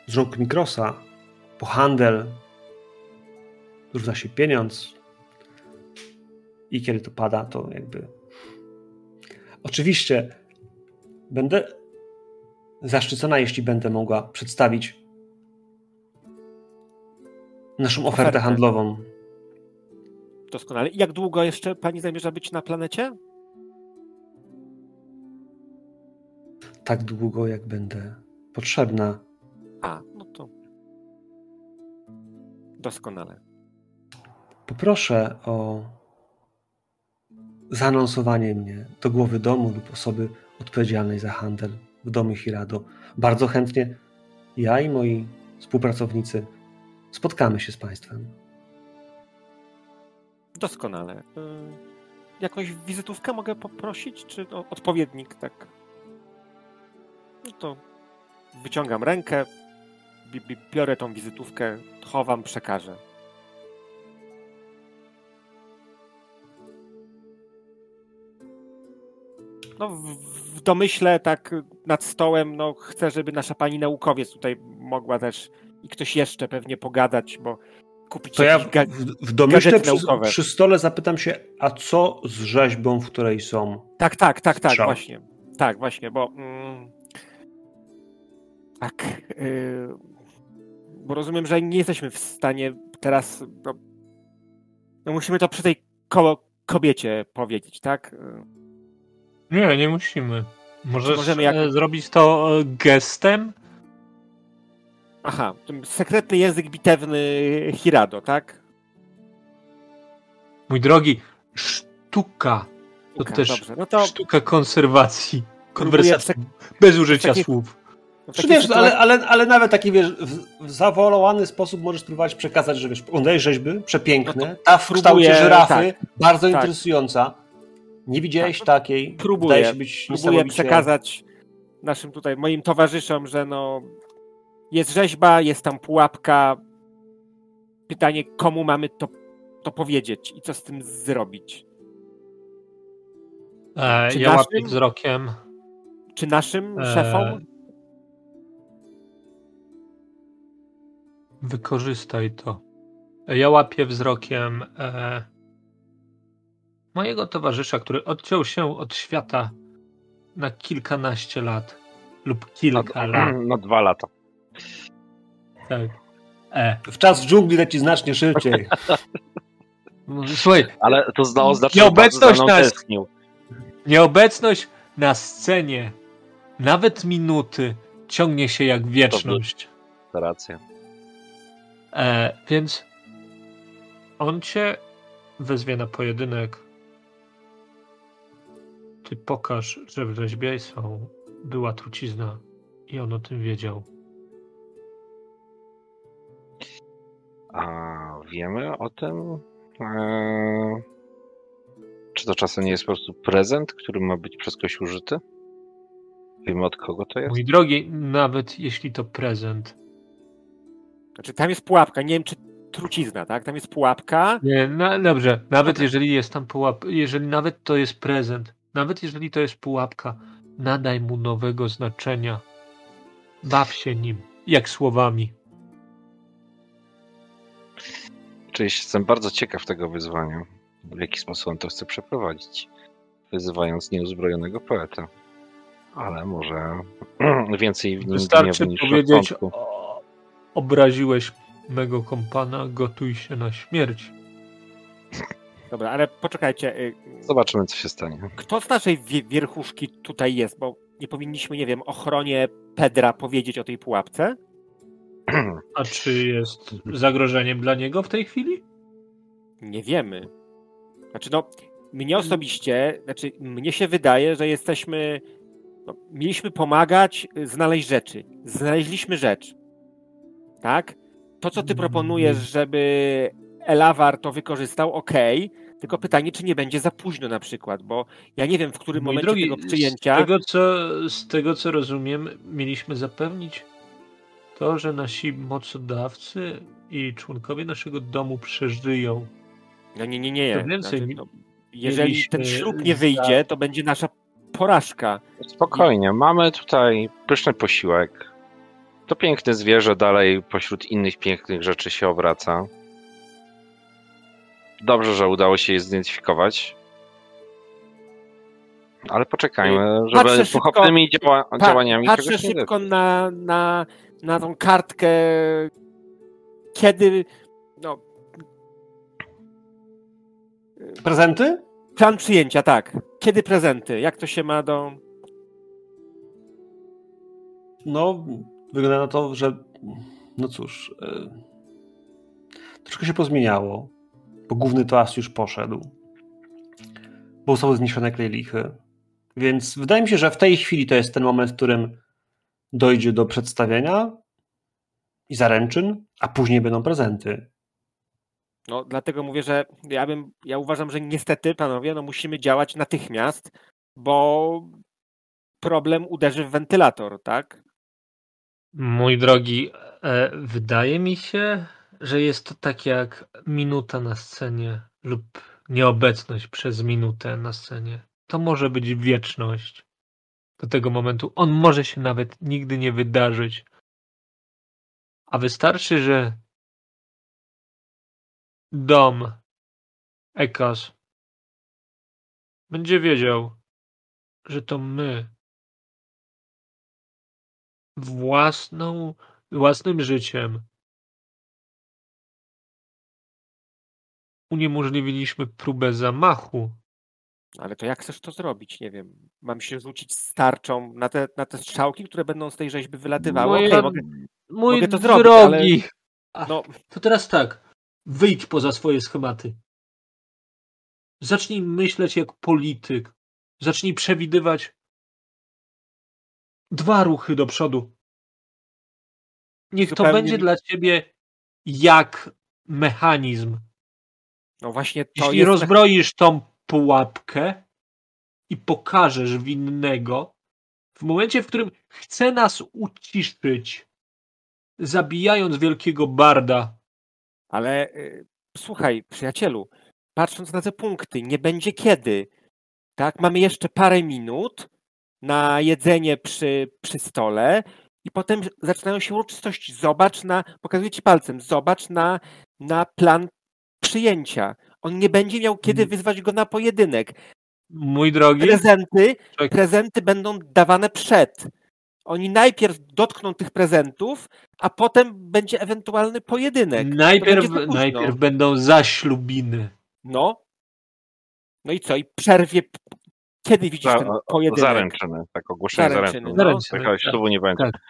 z rąk Mikrosa, po handel równa się pieniądz. I kiedy to pada, to jakby oczywiście Będę zaszczycona, jeśli będę mogła przedstawić naszą ofertę, Ofertę. handlową. Doskonale. I jak długo jeszcze pani zamierza być na planecie? Tak długo, jak będę potrzebna. A, no to doskonale. Poproszę o zaanonsowanie mnie do głowy domu lub osoby odpowiedzialnej za handel w domie Hirado. Bardzo chętnie ja i moi współpracownicy spotkamy się z Państwem. Doskonale. Y, Jakąś wizytówkę mogę poprosić, czy odpowiednik, tak? No to wyciągam rękę, bi- bi- biorę tą wizytówkę, chowam, przekażę. No, w domyśle, tak nad stołem, no chcę, żeby nasza pani naukowiec tutaj mogła też i ktoś jeszcze pewnie pogadać, bo kupić To ja w, w domyśle przy, naukowe. przy stole zapytam się, a co z rzeźbą, w której są? Tak, tak, tak, tak, Strzał. właśnie. Tak, właśnie, bo. Mm, tak. y, bo rozumiem, że nie jesteśmy w stanie teraz. No, no musimy to przy tej ko- kobiecie powiedzieć, tak? Nie, nie musimy. Możesz możemy jak- e, zrobić to e, gestem? Aha, ten sekretny język bitewny Hirado, tak? Mój drogi, sztuka. To Okej, też Dobrze, no to sztuka konserwacji. Konwersacji. Bez użycia takich- słów. Czy wiesz, sytuacji- ale, ale, ale nawet taki wiesz, w, w zawolowany sposób możesz spróbować przekazać, że wiesz, oglądałeś rzeźby, przepiękne, No ta w kształcie żyrafy, tak. bardzo Tak. interesująca. Nie widziałeś Tak. takiej, Próbuję, wydaje się być próbuję przekazać naszym tutaj, moim towarzyszom, że no jest rzeźba, jest tam pułapka. Pytanie, komu mamy to, to powiedzieć i co z tym zrobić? E, Czy ja naszym? łapię wzrokiem. Czy naszym e, szefom? Wykorzystaj to. Ja łapię wzrokiem e, mojego towarzysza, który odciął się od świata na kilkanaście lat lub kilka lat. No dwa lata. Tak. E, W czas w dżungli leci znacznie szybciej. słuchaj, Ale to zna oznacza, Nieobecność tęsknił. nieobecność na scenie, nawet minuty, ciągnie się jak wieczność. To racja. E, więc on cię wezwie na pojedynek. Ty pokaż, że w rzeźbiejstwo była trucizna i on o tym wiedział. A wiemy o tym? Eee, czy to czasem nie jest po prostu prezent, który ma być przez kogoś użyty? Wiemy od kogo to jest? Mój drogi, nawet jeśli to prezent, Znaczy, tam jest pułapka. Nie wiem, czy trucizna, tak? Tam jest pułapka. Nie, na, dobrze. Nawet jeżeli jest tam pułap, jeżeli nawet to jest prezent, nawet jeżeli to jest pułapka, nadaj mu nowego znaczenia. Baw się nim, jak słowami. Oczywiście jestem bardzo ciekaw tego wyzwania. W jaki sposób on to chce przeprowadzić, wyzywając nieuzbrojonego poeta. Ale może więcej w nim Wystarczy niż powiedzieć, o, obraziłeś mego kompana, gotuj się na śmierć. Dobra, ale poczekajcie. y, Zobaczymy, co się stanie. Kto z naszej wie- wierchuszki tutaj jest? Bo nie powinniśmy, nie wiem, ochronie Pedra powiedzieć o tej pułapce? A czy jest zagrożeniem dla niego w tej chwili? Nie wiemy. Znaczy, no, mnie osobiście, znaczy, mnie się wydaje, że jesteśmy. No, mieliśmy pomagać y, znaleźć rzeczy. Znaleźliśmy rzecz. Tak? To, co ty Mm, proponujesz, żeby Elawar to wykorzystał, okej. Tylko pytanie, czy nie będzie za późno na przykład, bo ja nie wiem, w którym Mój momencie drogi, tego przyjęcia. Z tego, co, z tego, co rozumiem, mieliśmy zapewnić to, że nasi mocodawcy i członkowie naszego domu przeżyją. No nie, nie, nie. To więcej, Znaczy, no, jeżeli ten ślub nie wyjdzie, to będzie nasza porażka. Spokojnie, mamy tutaj pyszny posiłek. To piękne zwierzę dalej pośród innych pięknych rzeczy się obraca. Dobrze, że udało się je zidentyfikować. Ale poczekajmy, żeby szybko- pochopnymi działa, Pa- działaniami Patrzę szybko na, na, na tą kartkę, kiedy. No, Prezenty? plan przyjęcia, tak. Kiedy prezenty? Jak to się ma do. No, wygląda na to, że. No cóż. y, troszkę się pozmieniało. Bo główny toast już poszedł. Bo zostały zniszczone klejlichy. Więc wydaje mi się, że w tej chwili to jest ten moment, w którym dojdzie do przedstawienia i zaręczyn, a później będą prezenty. No, dlatego mówię, że ja bym. Ja uważam, że niestety, panowie, no musimy działać natychmiast, bo problem uderzy w wentylator, tak? Mój drogi, e, wydaje mi się, że jest to tak jak minuta na scenie lub nieobecność przez minutę na scenie. To może być wieczność. Do tego momentu on może się nawet nigdy nie wydarzyć. A wystarczy, że dom Ekas będzie wiedział, że to my własną, własnym życiem uniemożliwiliśmy próbę zamachu. Ale to jak chcesz to zrobić? Nie wiem. Mam się rzucić starczą na te, na te strzałki, które będą z tej rzeźby wylatywały? Moja- Okej, mogę, Mój mogę to zrobić, drogi. A, no, To teraz tak. Wyjdź poza swoje schematy. Zacznij myśleć jak polityk. Zacznij przewidywać dwa ruchy do przodu. Niech to Zupełnie będzie mi- dla ciebie jak mechanizm. no właśnie to Jeśli jest... rozbroisz tą pułapkę i pokażesz winnego, w momencie, w którym chce nas uciszyć, zabijając wielkiego barda, Ale y, słuchaj, przyjacielu, patrząc na te punkty, nie będzie kiedy. Tak, mamy jeszcze parę minut na jedzenie przy, przy stole i potem zaczynają się uroczystości. Zobacz na, pokazuję ci palcem, zobacz na, na plan przyjęcia. On nie będzie miał kiedy Mm. wyzwać go na pojedynek. mój drogi, Prezenty, Czekaj. prezenty będą dawane przed. Oni najpierw dotkną tych prezentów, a potem będzie ewentualny pojedynek. Najpierw, najpierw będą zaślubiny. No. No i co? I przerwie. Kiedy widzisz Za- ten pojedynek? Zaręczyny, tak ogłoszenie Zaręczyny, zaręczyn. no. Zaręczyny, Takiego tak. ślubu nie będzie. Tak.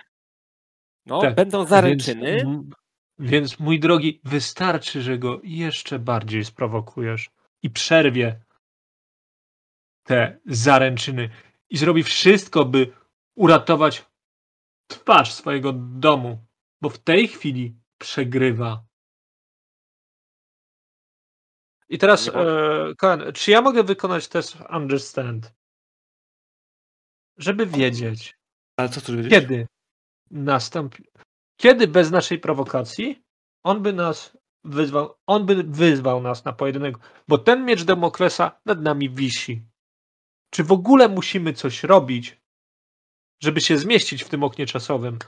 No, Tak. będą zaręczyny. Więc, m- więc mój drogi, wystarczy, że go jeszcze bardziej sprowokujesz i przerwie te zaręczyny i zrobi wszystko, by uratować twarz swojego domu, bo w tej chwili przegrywa. I teraz, e, Koen, czy ja mogę wykonać test Understand? Żeby wiedzieć, Ale co chcesz wiedzieć? kiedy nastąpi, kiedy bez naszej prowokacji on by nas wyzwał, on by wyzwał nas na pojedynek, bo ten miecz Demoklesa nad nami wisi. Czy w ogóle musimy coś robić, żeby się zmieścić w tym oknie czasowym?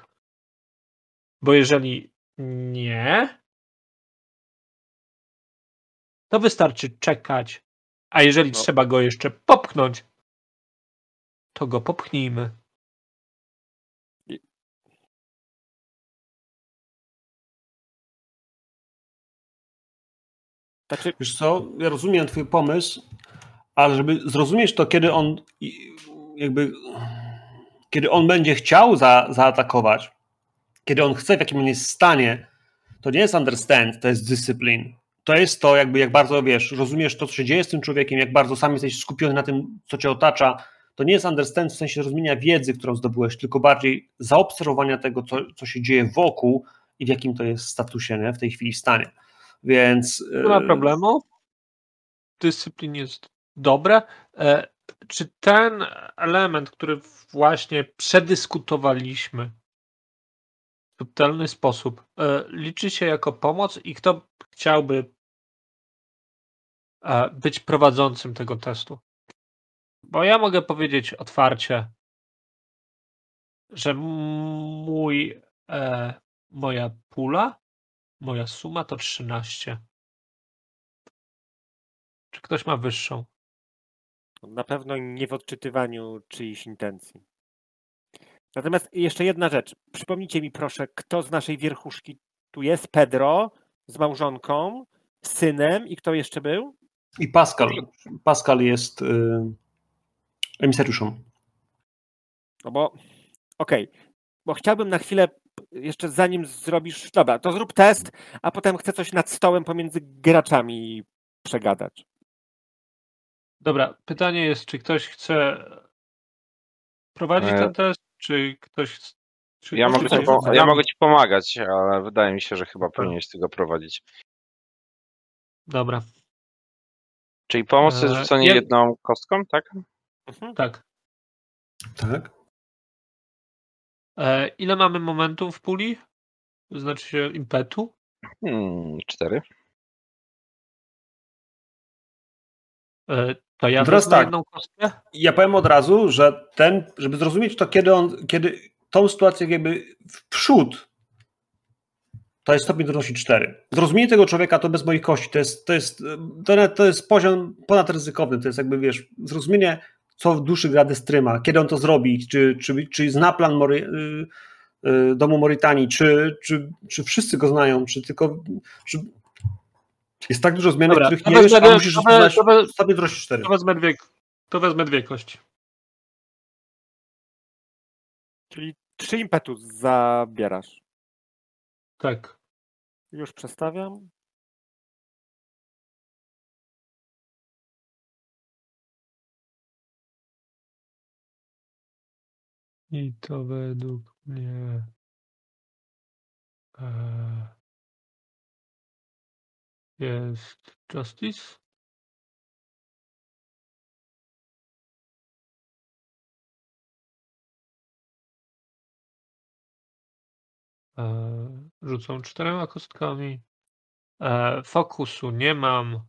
Bo jeżeli nie, to wystarczy czekać. A jeżeli No. trzeba go jeszcze popchnąć, to go popchnijmy. Znaczy, Wiesz co, ja rozumiem twój pomysł, ale żeby zrozumieć to, kiedy on jakby kiedy on będzie chciał za, zaatakować, kiedy on chce, w jakim on jest stanie, to nie jest understand, to jest discipline. To jest to, jakby jak bardzo wiesz, rozumiesz to, co się dzieje z tym człowiekiem, jak bardzo sam jesteś skupiony na tym, co cię otacza. To nie jest understand w sensie rozumienia wiedzy, którą zdobyłeś, tylko bardziej zaobserwowania tego, co, co się dzieje wokół i w jakim to jest statusie, nie? w tej chwili stanie. Więc. Nie ma e, problemu. Dyscyplin jest dobre. E, Czy ten element, który właśnie przedyskutowaliśmy w subtelny sposób, e, liczy się jako pomoc i kto chciałby e, być prowadzącym tego testu? Bo ja mogę powiedzieć otwarcie, że mój, moja pula, moja suma to 13. Czy ktoś ma wyższą? Na pewno nie w odczytywaniu czyichś intencji. Natomiast jeszcze jedna rzecz. Przypomnijcie mi proszę, kto z naszej wierchuszki tu jest? Pedro z małżonką, synem i kto jeszcze był? I Pascal. Pascal jest y, emisariuszem. No bo, okej, bo chciałbym na chwilę, jeszcze zanim zrobisz, dobra, to zrób test, a potem chcę coś nad stołem pomiędzy graczami przegadać. Dobra, pytanie jest, czy ktoś chce prowadzić E, ten test, czy ktoś. chce- Czy Ja mogę, ci po, ja mogę ci pomagać, ale wydaje mi się, że chyba powinieneś tego prowadzić. Dobra, Czyli pomoc jest rzucanie ja- jedną kostką, tak? Mhm. tak. Tak? E, ile mamy momentów w puli? Znaczy się impetu? Hmm, cztery. E, to ja Teraz tak. jedną kostkę. Ja powiem od razu, że ten, żeby zrozumieć to, kiedy on, kiedy tą sytuację jakby w przód, to jest stopień trudności 4. Zrozumienie tego człowieka to bez moich kości, to jest, to jest, to, to jest poziom ponadryzykowny, to jest jakby, wiesz, zrozumienie, co w duszy gra Destryma, kiedy on to zrobi, czy, czy, czy zna plan Mori, y, domu Moritanii, czy, czy, czy wszyscy go znają, czy tylko, czy jest tak dużo zmian, Dobra, których to nie wiesz, wezmę- a musisz to znać to trudności 4. To wezmę dwie, to wezmę dwie kości. Czyli trzy impetu zabierasz. Tak. Już przestawiam. I to według mnie. E, jest Justice. E, rzucą czterema kostkami. E, fokusu nie mam.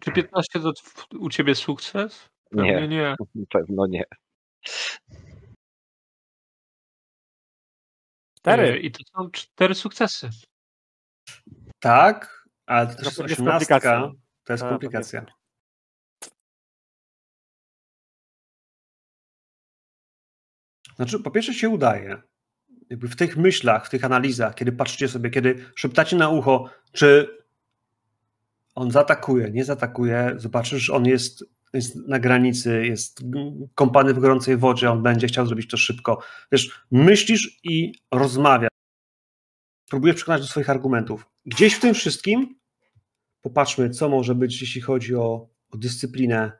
Czy 15 to u ciebie sukces? Pewnie Nie, nie. pewno nie. E, Cztery. I to są cztery sukcesy. Tak, ale to też To jest komplikacja. To jest komplikacja. Znaczy, po pierwsze się udaje. Jakby w tych myślach, w tych analizach, kiedy patrzycie sobie, kiedy szeptacie na ucho, czy on zaatakuje, nie zaatakuje, zobaczysz, on jest, jest na granicy, jest kąpany w gorącej wodzie, on będzie chciał zrobić to szybko. Wiesz, myślisz i rozmawiasz. Próbujesz przekonać do swoich argumentów. Gdzieś w tym wszystkim popatrzmy, co może być, jeśli chodzi o, o dyscyplinę.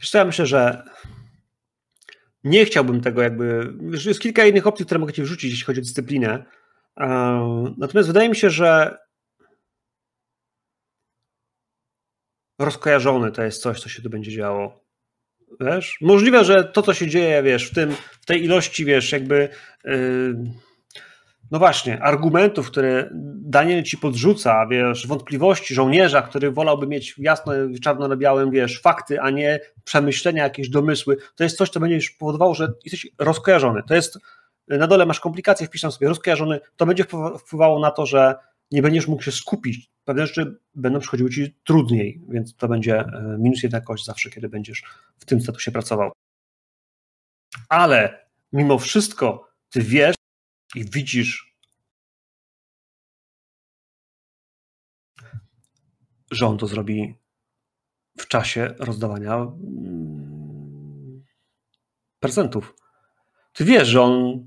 Wiesz co, ja myślę, że nie chciałbym tego jakby... Jest kilka innych opcji, które mogę ci wrzucić, jeśli chodzi o dyscyplinę. Natomiast wydaje mi się, że rozkojarzony to jest coś, co się tu będzie działo. Wiesz? Możliwe, że to, co się dzieje, wiesz, w, tym, w tej ilości, wiesz, jakby. Yy, no właśnie, argumentów, które Daniel ci podrzuca, wiesz, wątpliwości żołnierza, który wolałby mieć jasno, czarno na białym, wiesz, fakty, a nie przemyślenia, jakieś domysły, to jest coś, co będzie już powodowało, że jesteś rozkojarzony. To jest, na dole masz komplikacje, wpiszam sobie rozkojarzony, to będzie wpływało na to, że nie będziesz mógł się skupić. Pewne rzeczy będą przychodziły ci trudniej, więc to będzie e, minus jedna kość zawsze, kiedy będziesz w tym statusie pracował. Ale mimo wszystko ty wiesz i widzisz, że on to zrobi w czasie rozdawania mm, prezentów. Ty wiesz, że on,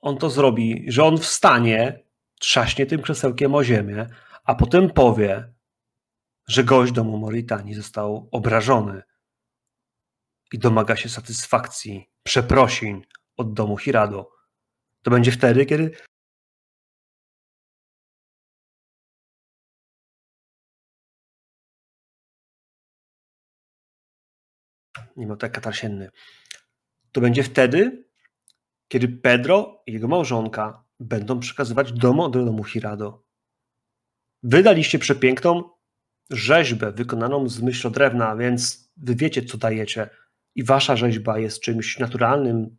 on to zrobi, że on wstanie trzaśnie tym krzesełkiem o ziemię, a potem powie, że gość domu Moritani został obrażony i domaga się satysfakcji, przeprosin od domu Hirado. To będzie wtedy, kiedy nie ma tak katarsienny. To będzie wtedy, kiedy Pedro i jego małżonka będą przekazywać domu do domu Hirado. Wydaliście przepiękną rzeźbę wykonaną z myślodrewna, więc wy wiecie, co dajecie. I wasza rzeźba jest czymś naturalnym,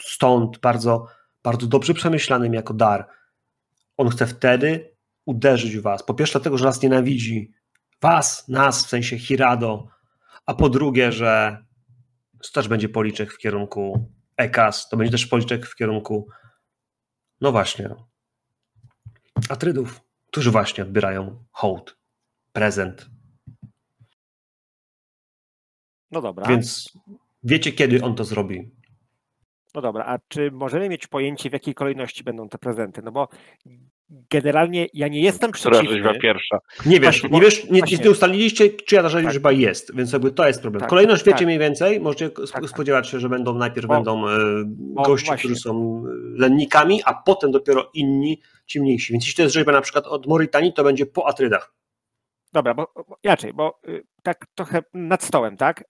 stąd bardzo, bardzo dobrze przemyślanym jako dar. On chce wtedy uderzyć w was. Po pierwsze, dlatego, że nas nienawidzi. Was, nas, w sensie Hirado. A po drugie, że to też będzie policzek w kierunku Ekas, to będzie też policzek w kierunku no właśnie. Atrydów, którzy właśnie odbierają hołd, prezent. No dobra. Więc wiecie, kiedy on to zrobi. No dobra, a czy możemy mieć pojęcie, w jakiej kolejności będą te prezenty? No bo generalnie ja nie jestem Która przeciwny. rzeźba pierwsza? Nie wiesz, Właśnie, nie wiesz, nie, nie ustaliliście, czyja ta rzeźba Tak. jest, więc jakby to jest problem. Tak, Kolejność wiecie tak. mniej więcej, możecie Tak, tak. spodziewać się, że będą najpierw Bo- będą e, bo goście, właśnie. którzy są e, lennikami, a potem dopiero inni, ci mniejsi. Więc jeśli to jest rzeźba na przykład od Moritanii, to będzie po Atrydach. Dobra, bo bo inaczej, bo y, tak trochę nad stołem, tak?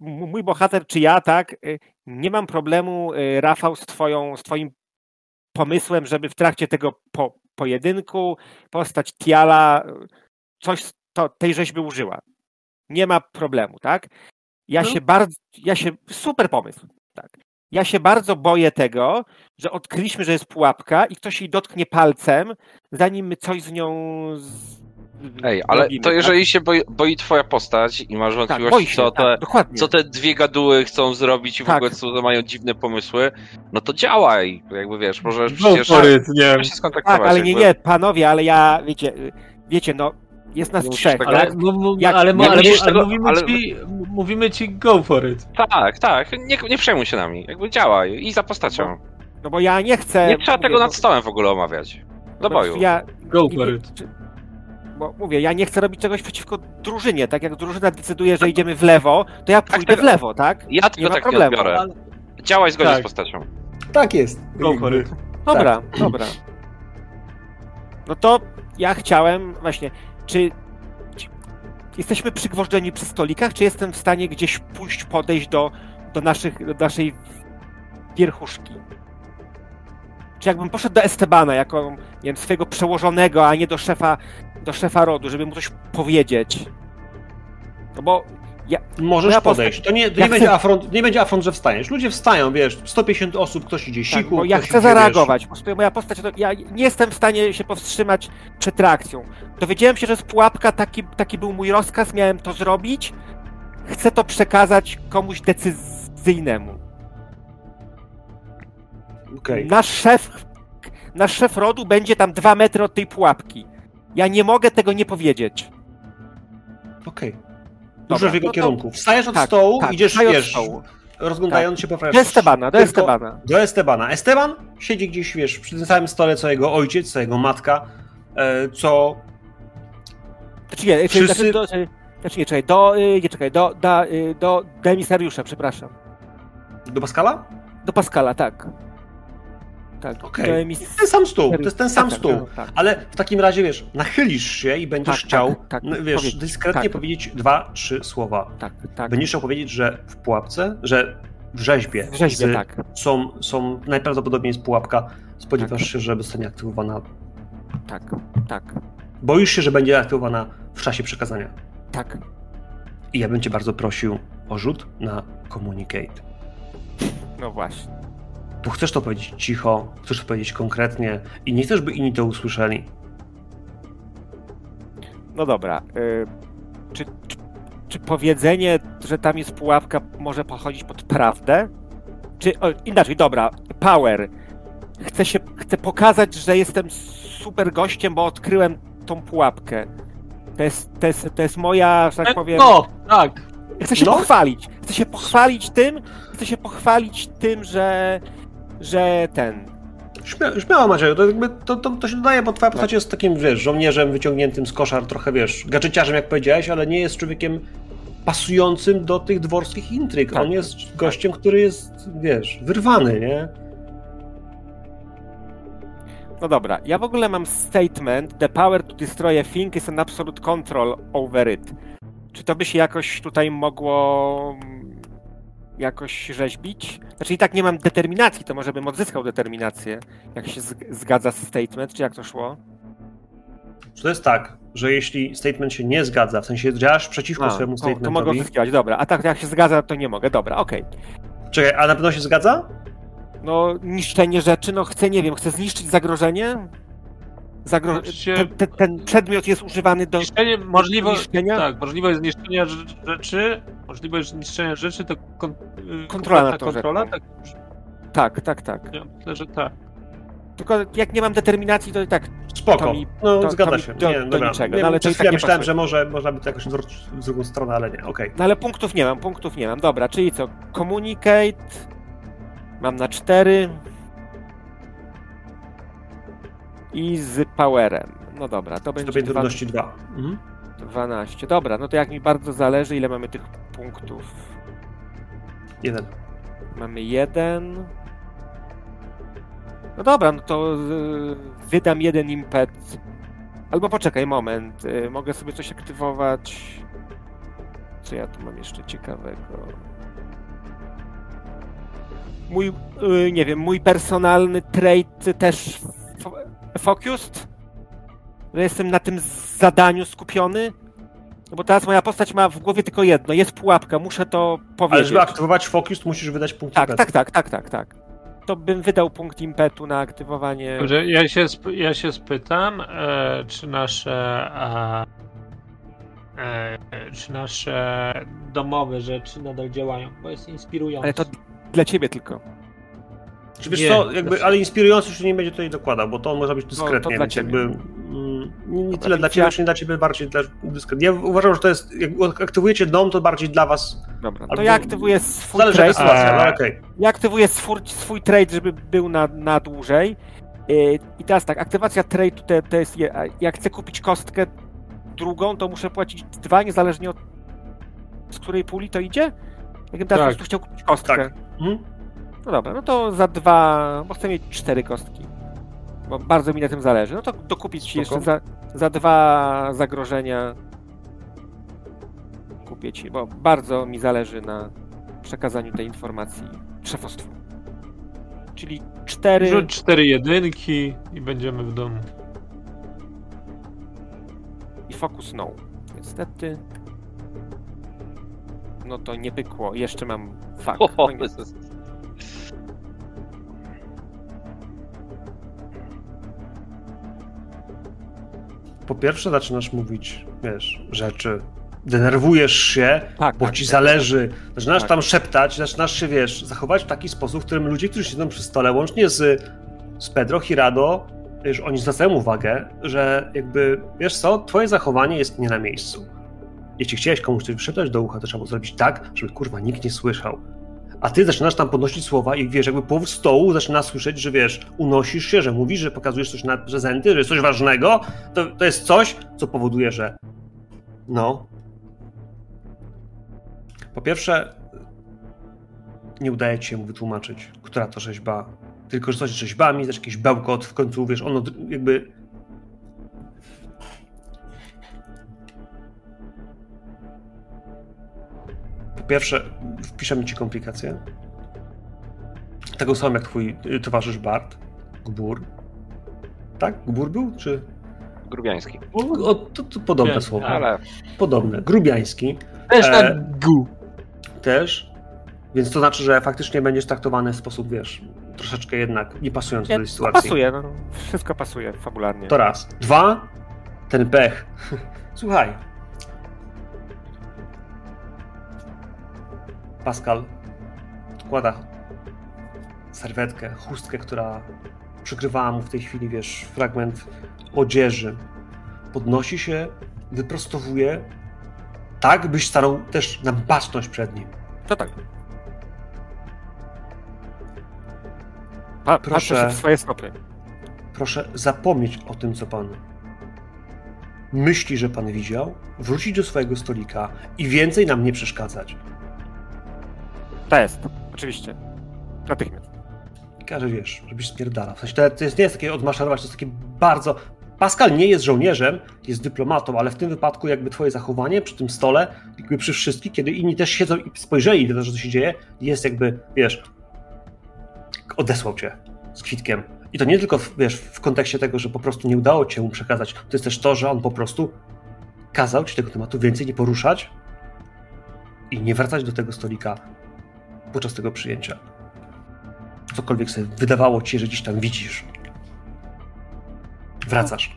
Mój bohater czy ja, tak? y, Nie mam problemu, y, Rafał, z, twoją, z twoim pomysłem, żeby w trakcie tego po, pojedynku postać Tiala y, coś to, tej rzeźby użyła. Nie ma problemu, tak? Ja No. się bardzo, ja się, super pomysł, tak. Ja się bardzo boję tego, że odkryliśmy, że jest pułapka i ktoś jej dotknie palcem, zanim my coś z nią. Ej, ale zrobimy, to tak? jeżeli się boi, boi twoja postać i masz tak, wątpliwości, się, co, te, tak, co te dwie gaduły chcą zrobić i w Tak. ogóle co to mają dziwne pomysły, no to działaj, jakby wiesz, możesz Go przecież for it, nie się skontaktować. Tak, ale nie, jakby. nie, panowie, ale ja, wiecie, wiecie, no, jest nas Nie trzech, tego- Ale, tak? mu- mu- Jak- ale, nie ale, musisz ale, tego- mówimy, ale- ci, mówimy ci go for it. Tak, tak, nie, nie przejmuj się nami, jakby działaj i za postacią. No bo ja nie chcę... Nie trzeba mówię, tego bo- nad stołem w ogóle omawiać. Do bo boju. Ja, Go nie- for nie- it. Bo mówię, ja nie chcę robić czegoś przeciwko drużynie, tak? Jak drużyna decyduje, że idziemy w lewo, to ja pójdę tak. w lewo, tak? Ja Nie tylko ma tak problemu. nie odbiorę. Ale- Działaj zgodnie Tak. z postacią. Tak jest. Go for it. Dobra, dobra. No to ja chciałem właśnie, czy, czy jesteśmy przygwożdżeni przy stolikach, czy jestem w stanie gdzieś pójść, podejść do, do, naszych, do naszej wierchuszki? Czy jakbym poszedł do Estebana jako, nie wiem, swojego przełożonego, a nie do szefa, do szefa rodu, żeby mu coś powiedzieć? No bo Możesz Moja postać- podejść. To nie, to Ja nie, chcę- będzie afront, nie będzie afront, że wstajesz. Ludzie wstają, wiesz, 150 osób, ktoś idzie Tak, siku, bo ja chcę idzie, zareagować. Prostu moja postać, to ja nie jestem w stanie się powstrzymać przed reakcją. Dowiedziałem się, że jest pułapka, taki, taki był mój rozkaz, miałem to zrobić. Chcę to przekazać komuś decyzyjnemu. Wiesz, okej. Nasz szef, nasz szef rodu będzie tam dwa metry od tej pułapki. Ja nie mogę tego nie powiedzieć. Okej. Dobra, Dużo w jego no to- kierunku. Wstajesz od tak, stołu, tak, idziesz, wiesz, stołu. rozglądając się po Do Estebana, do Tylko- Estebana. Do Estebana. Esteban siedzi gdzieś, wiesz, przy tym samym stole, co jego ojciec, co jego matka, e, co... Znaczy nie, Wszyscy- znaczy, do, znaczy nie, czekaj, do, y, nie czekaj, do, da, y, do, do emisariusza, przepraszam. Do Pascala? Do Pascala, tak. Tak. Okej. Dałem mi Ten sam stół, to jest ten sam tak, stół. tak, tak. Ale w takim razie, wiesz, nachylisz się i będziesz Tak, chciał, tak, tak. no, wiesz, Powiedz- dyskretnie tak. powiedzieć dwa, trzy słowa. Tak, tak. Będziesz chciał powiedzieć, że w pułapce, że w rzeźbie, W rzeźbie, z- tak. są, są, najprawdopodobniej jest pułapka, spodziewasz Tak. się, że zostanie aktywowana. Tak, tak, Boisz się, że będzie aktywowana w czasie przekazania. tak. I ja bym cię bardzo prosił o rzut na communicate. No właśnie. Bo chcesz to powiedzieć cicho, chcesz to powiedzieć konkretnie i nie chcesz, by inni to usłyszeli. No dobra. y, czy, czy, czy powiedzenie, że tam jest pułapka, może pochodzić pod prawdę? Czy o, inaczej, dobra, power. Chcę się, chcę pokazać, że jestem super gościem, bo odkryłem tą pułapkę. To jest, to jest, to jest moja, że tak powiem. No, tak. Chcę się No. pochwalić. Chcę się pochwalić tym, chcę się pochwalić tym, że, że ten. Śmia- śmiało Macieju, to, jakby, to, to, to się dodaje, bo twoja postać jest takim, wiesz, żołnierzem wyciągniętym z koszar, trochę, wiesz, gadżeciarzem, jak powiedziałeś, ale nie jest człowiekiem pasującym do tych dworskich intryg. Tak. On jest gościem, który jest, wiesz, wyrwany, nie? No dobra, ja w ogóle mam statement: The power to destroy a thing is an absolute control over it. Czy to by się jakoś tutaj mogło jakoś rzeźbić? Znaczy i tak nie mam determinacji, to może bym odzyskał determinację, jak się zg- zgadza z statement, czy jak to szło? To jest tak, że jeśli statement się nie zgadza, w sensie działasz przeciwko A, swojemu to, to mogę statementowi... odzyskiwać, dobra. A tak jak się zgadza, to nie mogę, dobra, okej. Czekaj, a na pewno się zgadza? No, niszczenie rzeczy, no chcę, nie wiem, chcę zniszczyć zagrożenie? Zagro... Oczywiście- Ten, ten, ten przedmiot jest używany do Niszczenie, możliwe, niszczenia? tak, zniszczenie rze- rzeczy, możliwe jest zniszczenie rzeczy, to kon, y, Kontrola kompletna tą kontrola, rzeczą. tak, Tak, tak, tak. ja myślę, że tak. Tylko jak nie mam determinacji, to i tak Spoko, To mi- no to- zgadza to się. do- nie, do dobra. niczego, Nie, no, ale to tak nie myślałem, pasuje. że może można by to jakoś zwrócić w drugą stronę, ale nie, okej. No ale punktów nie mam, punktów nie mam. Dobra, czyli co? Communicate. Mam na 4. I z powerem. No dobra, to będzie Stopień trudności 2. Mhm. 12. Dobra, no to jak mi bardzo zależy, ile mamy tych punktów. Jeden. Mamy jeden. No dobra, no to y, wydam jeden impet. Albo poczekaj moment. y, Mogę sobie coś aktywować. Co ja tu mam jeszcze ciekawego? Mój, y, nie wiem, mój personalny trait też focused? Że jestem na tym zadaniu skupiony? No bo teraz moja postać ma w głowie tylko jedno. Jest pułapka, muszę to Ale powiedzieć. żeby aktywować focus, musisz wydać punkt Tak, impetu. tak, tak, tak, tak, tak. To bym wydał punkt impetu na aktywowanie. Dobrze, ja się, sp- ja się spytam, e, czy nasze e, e, czy nasze domowe rzeczy nadal działają, bo jest inspirujące. Ale to dla ciebie tylko. Czy wiesz Nie, co, jakby, ale inspirujący już nie będzie tutaj dokładał, bo to może być to dyskretnie, więc jakby mm, nie, nie tyle dla ciebie, czy nie dla ciebie, bardziej dla dyskretnie. Ja uważam, że to jest, jak aktywujecie dom, to bardziej dla was, Dobra, to ja aktywuję swój zależy trade. sytuacja, ale okej. Ja aktywuję swój, swój trade, żeby był na, na dłużej. Yy, I teraz tak, aktywacja trade'u to, to jest, jak chcę kupić kostkę drugą, to muszę płacić dwa, niezależnie od z której puli to idzie? Jakbym teraz Tak. po prostu chciał kupić kostkę. Tak. Mhm. No dobra, no to za dwa, bo chcę mieć cztery kostki. Bo bardzo mi na tym zależy. No to dokupić ci jeszcze za, za dwa zagrożenia. Kupię ci, bo bardzo mi zależy na przekazaniu tej informacji szefostwu. Czyli cztery. Rzuć cztery jedynki i będziemy w domu. i focus no. Niestety. No to nie pykło. Jeszcze mam fuck. O, No Po pierwsze zaczynasz mówić, wiesz, rzeczy, denerwujesz się, Tak, bo tak, ci tak. zależy, zaczynasz Tak. tam szeptać, zaczynasz się, wiesz, zachować w taki sposób, w którym ludzie, którzy siedzą przy stole, łącznie z, z Pedro, Hirado, wiesz, oni zwracają uwagę, że jakby, wiesz co, twoje zachowanie jest nie na miejscu. Jeśli chciałeś komuś coś wyszeptać do ucha, to trzeba było zrobić tak, żeby kurwa nikt nie słyszał. A ty zaczynasz tam podnosić słowa i wiesz, jakby połów stołu zaczyna słyszeć, że wiesz, unosisz się, że mówisz, że pokazujesz coś na prezenty, że jest coś ważnego, to, to jest coś, co powoduje, że no. Po pierwsze, nie udaje ci się mu wytłumaczyć, która to rzeźba tylko rzucacie rzeźbami, też jakiś bełkot w końcu, wiesz, ono jakby... pierwsze, wpiszemy ci komplikacje. Tego samego jak twój y, towarzysz Bart, Gbur. Tak? Gbur był, czy... Grubiański. O, to, to podobne Nie, słowo. Ale Podobne. Grubiański Też E, na gu. też. Więc to znaczy, że faktycznie będziesz traktowany w sposób, wiesz, troszeczkę jednak nie pasujący do tej To sytuacji. pasuje, no, wszystko pasuje fabularnie. To raz. Dwa, ten pech. Słuchaj. Pascal odkłada serwetkę, chustkę, która przykrywała mu w tej chwili, wiesz, fragment odzieży. Podnosi się, wyprostowuje, tak byś starał też na baczność przed nim. To tak. Pa, Proszę. W swoje stopy. Proszę zapomnieć o tym, co pan myśli, że pan widział, wrócić do swojego stolika i więcej nam nie przeszkadzać. To jest, oczywiście. Natychmiast. Każe, wiesz, żebyś spierdalał. W sensie to, to jest, nie jest takie odmaszerować, to jest takie bardzo... Pascal nie jest żołnierzem, jest dyplomatą, ale w tym wypadku jakby twoje zachowanie przy tym stole, jakby przy wszystkich, kiedy inni też siedzą i spojrzeli na to, co się dzieje, jest jakby, wiesz, odesłał cię z kwitkiem. I to nie tylko, wiesz, w kontekście tego, że po prostu nie udało cię mu przekazać, to jest też to, że on po prostu kazał ci tego tematu więcej nie poruszać i nie wracać do tego stolika podczas tego przyjęcia cokolwiek sobie wydawało ci, że gdzieś tam widzisz. Wracasz.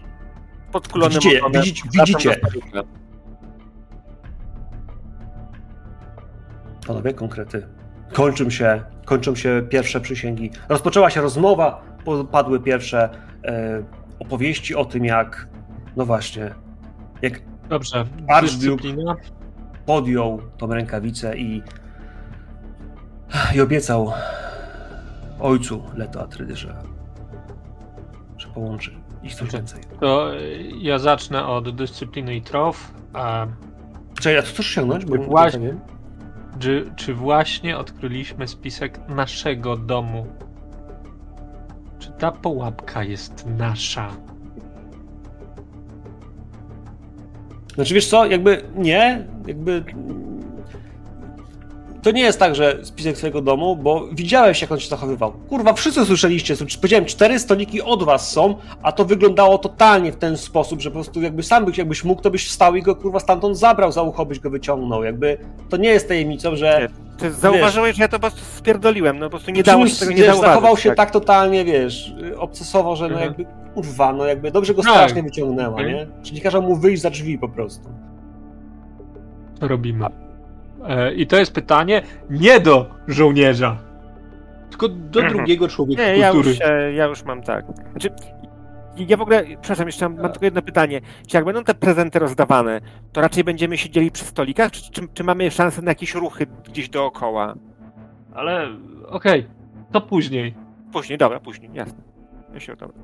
Podkulony Widzicie, widzicie, widzicie. Panowie, konkrety. Kończą się, kończą się pierwsze przysięgi. Rozpoczęła się rozmowa, padły pierwsze e, opowieści o tym, jak, no właśnie, jak Dobrze. Archduke. Podjął tą rękawicę i, i obiecał ojcu Leto Atrydy, że, że połączy ich coś więcej. To ja zacznę od dyscypliny i trof. A Czekaj, a co chcesz osiągnąć? Bo Właśnie. czy, czy właśnie odkryliśmy spisek naszego domu? Czy ta pułapka jest nasza? Znaczy wiesz co, jakby nie, jakby to nie jest tak, że spisek swojego domu, bo widziałeś jak on się zachowywał. Kurwa, wszyscy słyszeliście, powiedziałem, cztery stoliki od was są, a to wyglądało totalnie w ten sposób, że po prostu jakby sam byś, jakbyś mógł, to byś wstał i go kurwa stamtąd zabrał, za ucho byś go wyciągnął, jakby to nie jest tajemnicą, że Ty zauważyłeś, że ja to po prostu spierdoliłem, no po prostu nie dało się tego nie wiesz, zauważyć. zachował się tak. totalnie, wiesz, obsesowo, że no Mhm. jakby, kurwa, no jakby dobrze go Tak. strasznie wyciągnęła, Mhm. nie? Czyli kazał mu wyjść za drzwi po prostu. Co robimy? E, I to jest pytanie nie do żołnierza, tylko do Mhm. drugiego człowieka Nie, ja kultury. już, się, ja już mam tak. Znaczy, ja w ogóle, przepraszam, jeszcze mam, mam tylko jedno pytanie. Czy jak będą te prezenty rozdawane, to raczej będziemy siedzieli przy stolikach, czy, czy, czy mamy szansę na jakieś ruchy gdzieś dookoła? Ale okej, to później. Później, dobra, później, jasne. Ja się dobra.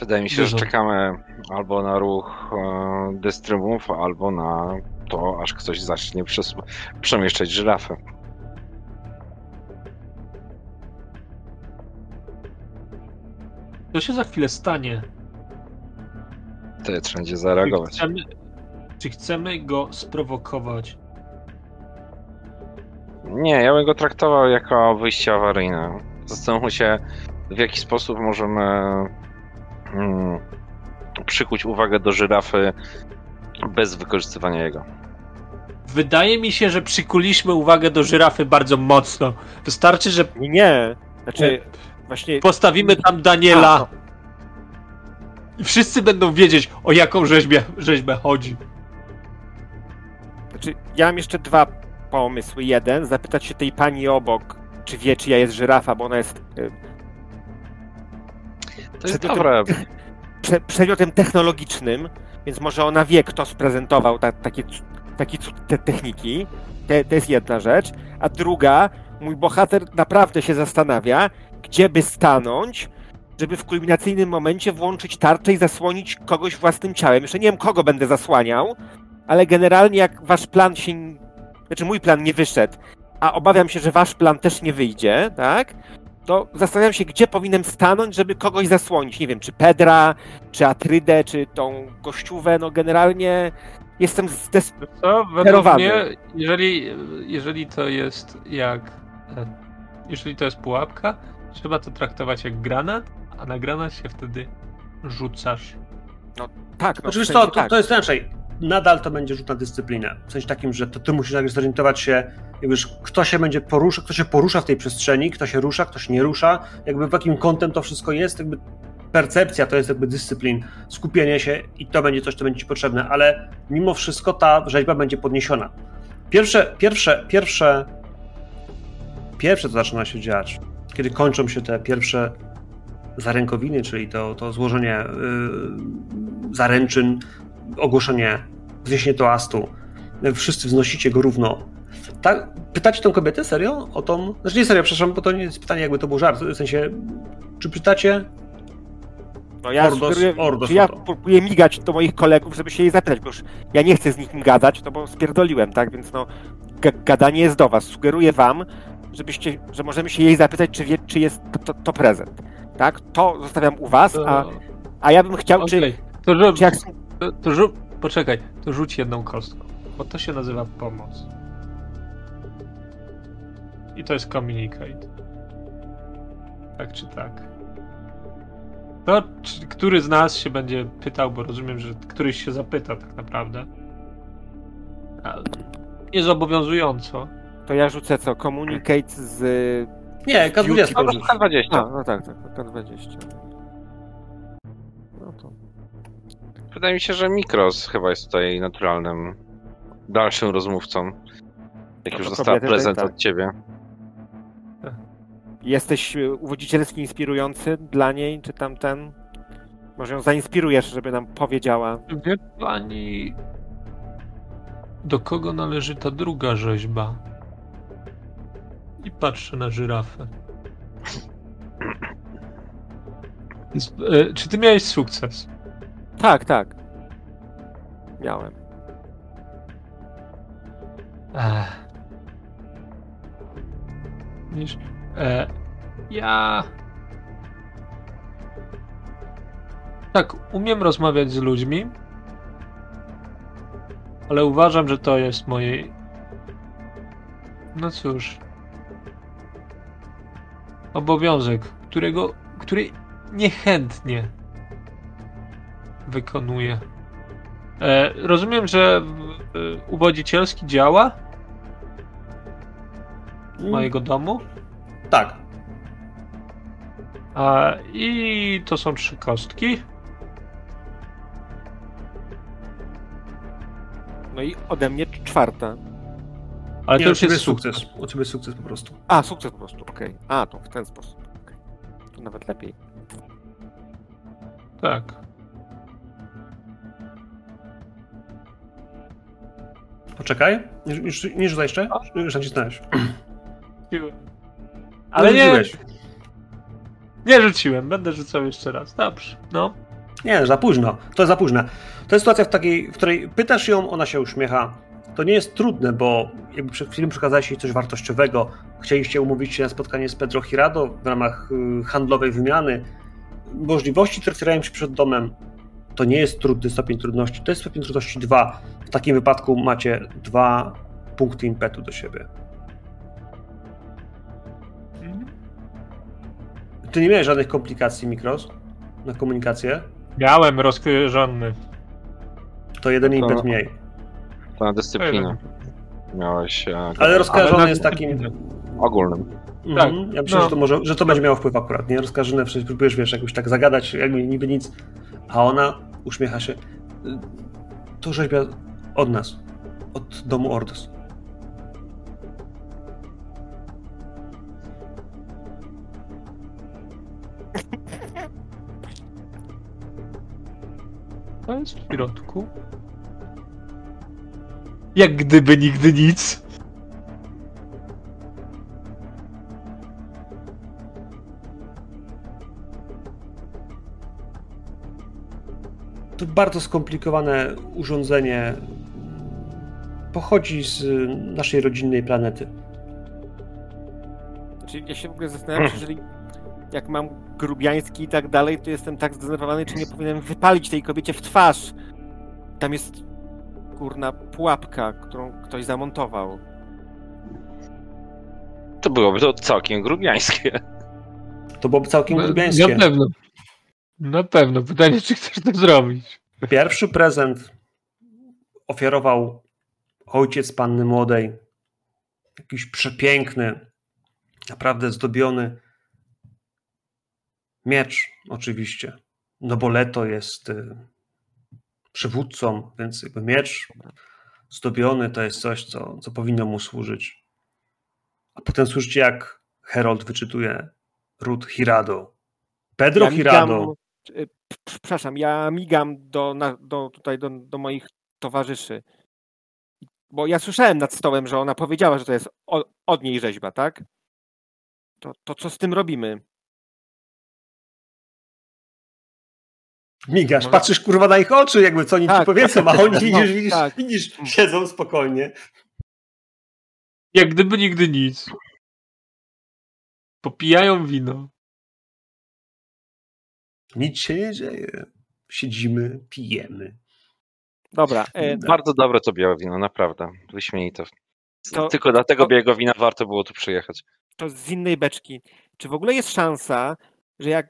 wydaje mi się, że Dużo. czekamy albo na ruch e, dystrybów, albo na to, aż ktoś zacznie przes- przemieszczać żyrafy. To się za chwilę stanie. To trzeba będzie Czy zareagować. chcemy, czy chcemy go sprowokować? Nie, ja bym go traktował jako wyjście awaryjne. Zastanówmy się, w jaki sposób możemy mm, przykuć uwagę do żyrafy bez wykorzystywania jego. Wydaje mi się, że przykuliśmy uwagę do żyrafy bardzo mocno. Wystarczy, że Nie. Znaczy, właśnie... postawimy tam Daniela i wszyscy będą wiedzieć, o jaką rzeźbę, rzeźbę chodzi. Znaczy, ja mam jeszcze dwa pomysły. Jeden, zapytać się tej pani obok, czy wie, czyja jest żyrafa, bo ona jest y, To jest Przedmiotem- dobre. prze, przedmiotem technologicznym, więc może ona wie, kto sprezentował ta, takie, takie cud te techniki. Te, to jest jedna rzecz. A druga, mój bohater naprawdę się zastanawia, gdzie by stanąć, żeby w kulminacyjnym momencie włączyć tarczę i zasłonić kogoś własnym ciałem. Jeszcze nie wiem, kogo będę zasłaniał, ale generalnie jak wasz plan się... Znaczy mój plan nie wyszedł, a obawiam się, że wasz plan też nie wyjdzie, tak? To zastanawiam się, gdzie powinienem stanąć, żeby kogoś zasłonić. Nie wiem, czy Pedra, czy Atrydę, czy tą gościówę. No generalnie jestem zdesperowany. Co? Mnie, jeżeli, jeżeli to jest jak. e, Jeżeli to jest pułapka, trzeba to traktować jak granat, a na granat się wtedy rzucasz. Tak, no, Znaczy, w sensie co, to, tak. to jest inaczej. Nadal to będzie rzut na dyscyplinę. W sensie takim, że to ty musisz jakby zorientować się, wiesz, kto się będzie porusza, kto się porusza w tej przestrzeni, kto się rusza, kto się nie rusza, jakby w jakim kątem to wszystko jest, jakby percepcja to jest jakby dyscyplin, skupienie się i to będzie coś, co będzie ci potrzebne, ale mimo wszystko ta rzeźba będzie podniesiona. Pierwsze, pierwsze, pierwsze, pierwsze co zaczyna się dziać, kiedy kończą się te pierwsze zarękowiny, czyli to, to złożenie yy, zaręczyn, ogłoszenie, wzniesienie toastu, wszyscy wznosicie go równo. Tak, pytacie tą kobietę serio o tą. Znaczy nie serio, przepraszam, bo to nie jest pytanie, jakby to był żart. W sensie, czy pytacie? No ja, Ordos- sugeruję, Ordos czy ja próbuję migać do moich kolegów, żeby się jej zapytać, bo już ja nie chcę z nikim gadać, no bo spierdoliłem, tak? Więc no, ga- gadanie jest do was. Sugeruję wam, żebyście, że możemy się jej zapytać, czy wie, czy jest to, to, to prezent. Tak? To zostawiam u was, a, a ja bym chciał, czy, okej. to, rzu- czy jak to, to rzu- Poczekaj, to rzuć jedną kostką, bo to się nazywa pomoc. I to jest communicate. Tak czy tak. To, czy, który z nas się będzie pytał, bo rozumiem, że któryś się zapyta tak naprawdę. A, Niezobowiązująco. to ja rzucę co? Communicate z... Nie, K20 No, porzuć. K20. A, no tak, tak, K20. Wydaje mi się, że Mikros chyba jest tutaj naturalnym dalszym rozmówcą. Jak No już kobiety, prezent tak. od ciebie. Jesteś e, uwodzicielski, inspirujący dla niej, czy tamten? Może ją zainspirujesz, żeby nam powiedziała. Wie pani, do kogo należy ta druga rzeźba? I patrzę na żyrafę. E, Czy ty miałeś sukces? Tak, tak. Miałem. Ech. E, ja. Tak, umiem rozmawiać z ludźmi, ale uważam, że to jest moje. No cóż. Obowiązek, którego, który niechętnie wykonuję. E, rozumiem, że e, uwodzicielski działa mojego domu. Tak. A, I to są trzy kostki. No i ode mnie czwarta. Ale Nie, to u już ciebie jest jest sukces. U ciebie jest sukces po prostu. A, sukces po prostu, okej. A, to w ten sposób. okej. To nawet lepiej. Tak. Poczekaj. Nie, nie, rzucaj jeszcze? Już nacisnąłeś. Ale nie, rzuciłeś. nie rzuciłem. Będę rzucał jeszcze raz. Dobrze. No. Nie, za późno. To jest za późno. To jest sytuacja, w, takiej, w której pytasz ją, ona się uśmiecha. To nie jest trudne, bo jakby przed chwilą przekazałeś jej coś wartościowego. Chcieliście umówić się na spotkanie z Pedro Hirado w ramach y, handlowej wymiany. Możliwości, które otwierają się przed domem, to nie jest trudny stopień trudności. To jest stopień trudności 2. W takim wypadku macie dwa punkty impetu do siebie. Ty nie miałeś żadnych komplikacji, Mikros, na komunikację? Miałem rozkojarzony. To jeden impet To- mniej. To na dyscyplinę. Miałeś e, Ale na jest takim. dyscyplinę. Ogólnym. Mhm. Ja myślę, no. że, to może, że to będzie miało wpływ akurat. Nie rozkażone, przecież próbujesz wiesz, jakoś tak zagadać, jakby niby nic. A ona uśmiecha się. Y, To rzeźbia od nas. Od domu Ordos. To jest w środku. Jak gdyby nigdy nic. To bardzo skomplikowane urządzenie. Pochodzi z naszej rodzinnej planety. Znaczy, ja się w ogóle zastanawiam, czy jeżeli jak mam grubiański i tak dalej, to jestem tak zdenerwowany, czy nie powinienem wypalić tej kobiecie w twarz. Tam jest kurna pułapka, którą ktoś zamontował. To byłoby to całkiem grubiańskie. To byłoby całkiem Na grubiańskie. pewno. Na pewno. Pytanie, czy chcesz to zrobić. Pierwszy prezent ofiarował ojciec panny młodej. Jakiś przepiękny, naprawdę zdobiony miecz, oczywiście. No bo Leto jest y, przywódcą, więc jakby miecz zdobiony to jest coś, co, co powinno mu służyć. A potem słyszycie, jak Herold wyczytuje ród Hirado. Pedro Ja Hirado. Y, przepraszam, ja migam do, na, do, tutaj do, do moich towarzyszy. Bo ja słyszałem nad stołem, że ona powiedziała, że to jest o, od niej rzeźba, tak? To, to co z tym robimy? Migasz, Może- patrzysz kurwa na ich oczy, jakby co oni ci Tak, powiedzą, a oni no, widzisz, widzisz, tak. widzisz, siedzą spokojnie. Jak gdyby nigdy nic. Popijają wino. Nic się nie dzieje. Siedzimy, pijemy. Dobra, e, Bardzo dobre to białe wino, naprawdę. Wyśmienite. To- Tylko dlatego to- białego wina warto było tu przyjechać. to z innej beczki. Czy w ogóle jest szansa, że jak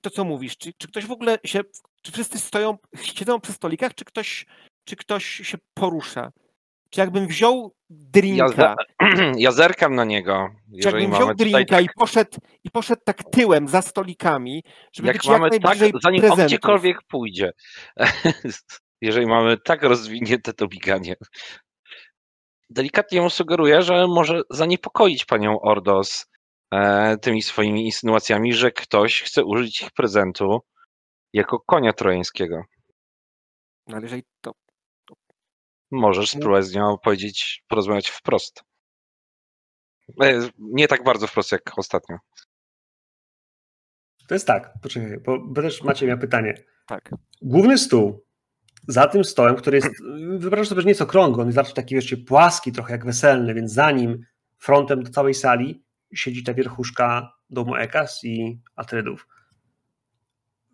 to co mówisz, czy, czy ktoś w ogóle się, czy wszyscy stoją, siedzą przy stolikach, czy ktoś, czy ktoś się porusza? Czy jakbym wziął drinka, Ja zerkam na niego, czy jakbym wziął drinka i poszedł, i poszedł tak tyłem za stolikami, żeby Jak być mamy jak tak, najbliżej zanim on prezentów. gdziekolwiek pójdzie. jeżeli mamy tak rozwinięte to bieganie. Delikatnie mu sugeruję, że może zaniepokoić panią Ordos e, tymi swoimi insynuacjami, że ktoś chce użyć ich prezentu jako konia trojańskiego. No, ale jeżeli to, Możesz spróbować z nią powiedzieć, porozmawiać wprost. E, Nie tak bardzo wprost jak ostatnio. To jest tak, poczekaj, bo, bo też Macie miał pytanie. tak, Główny stół, za tym stołem, który jest, wyobraź sobie, że nieco krągły, on jest raczej taki wiesz, płaski, trochę jak weselny, więc za nim, frontem do całej sali, siedzi ta wierchuszka domu Ekas i Atrydów.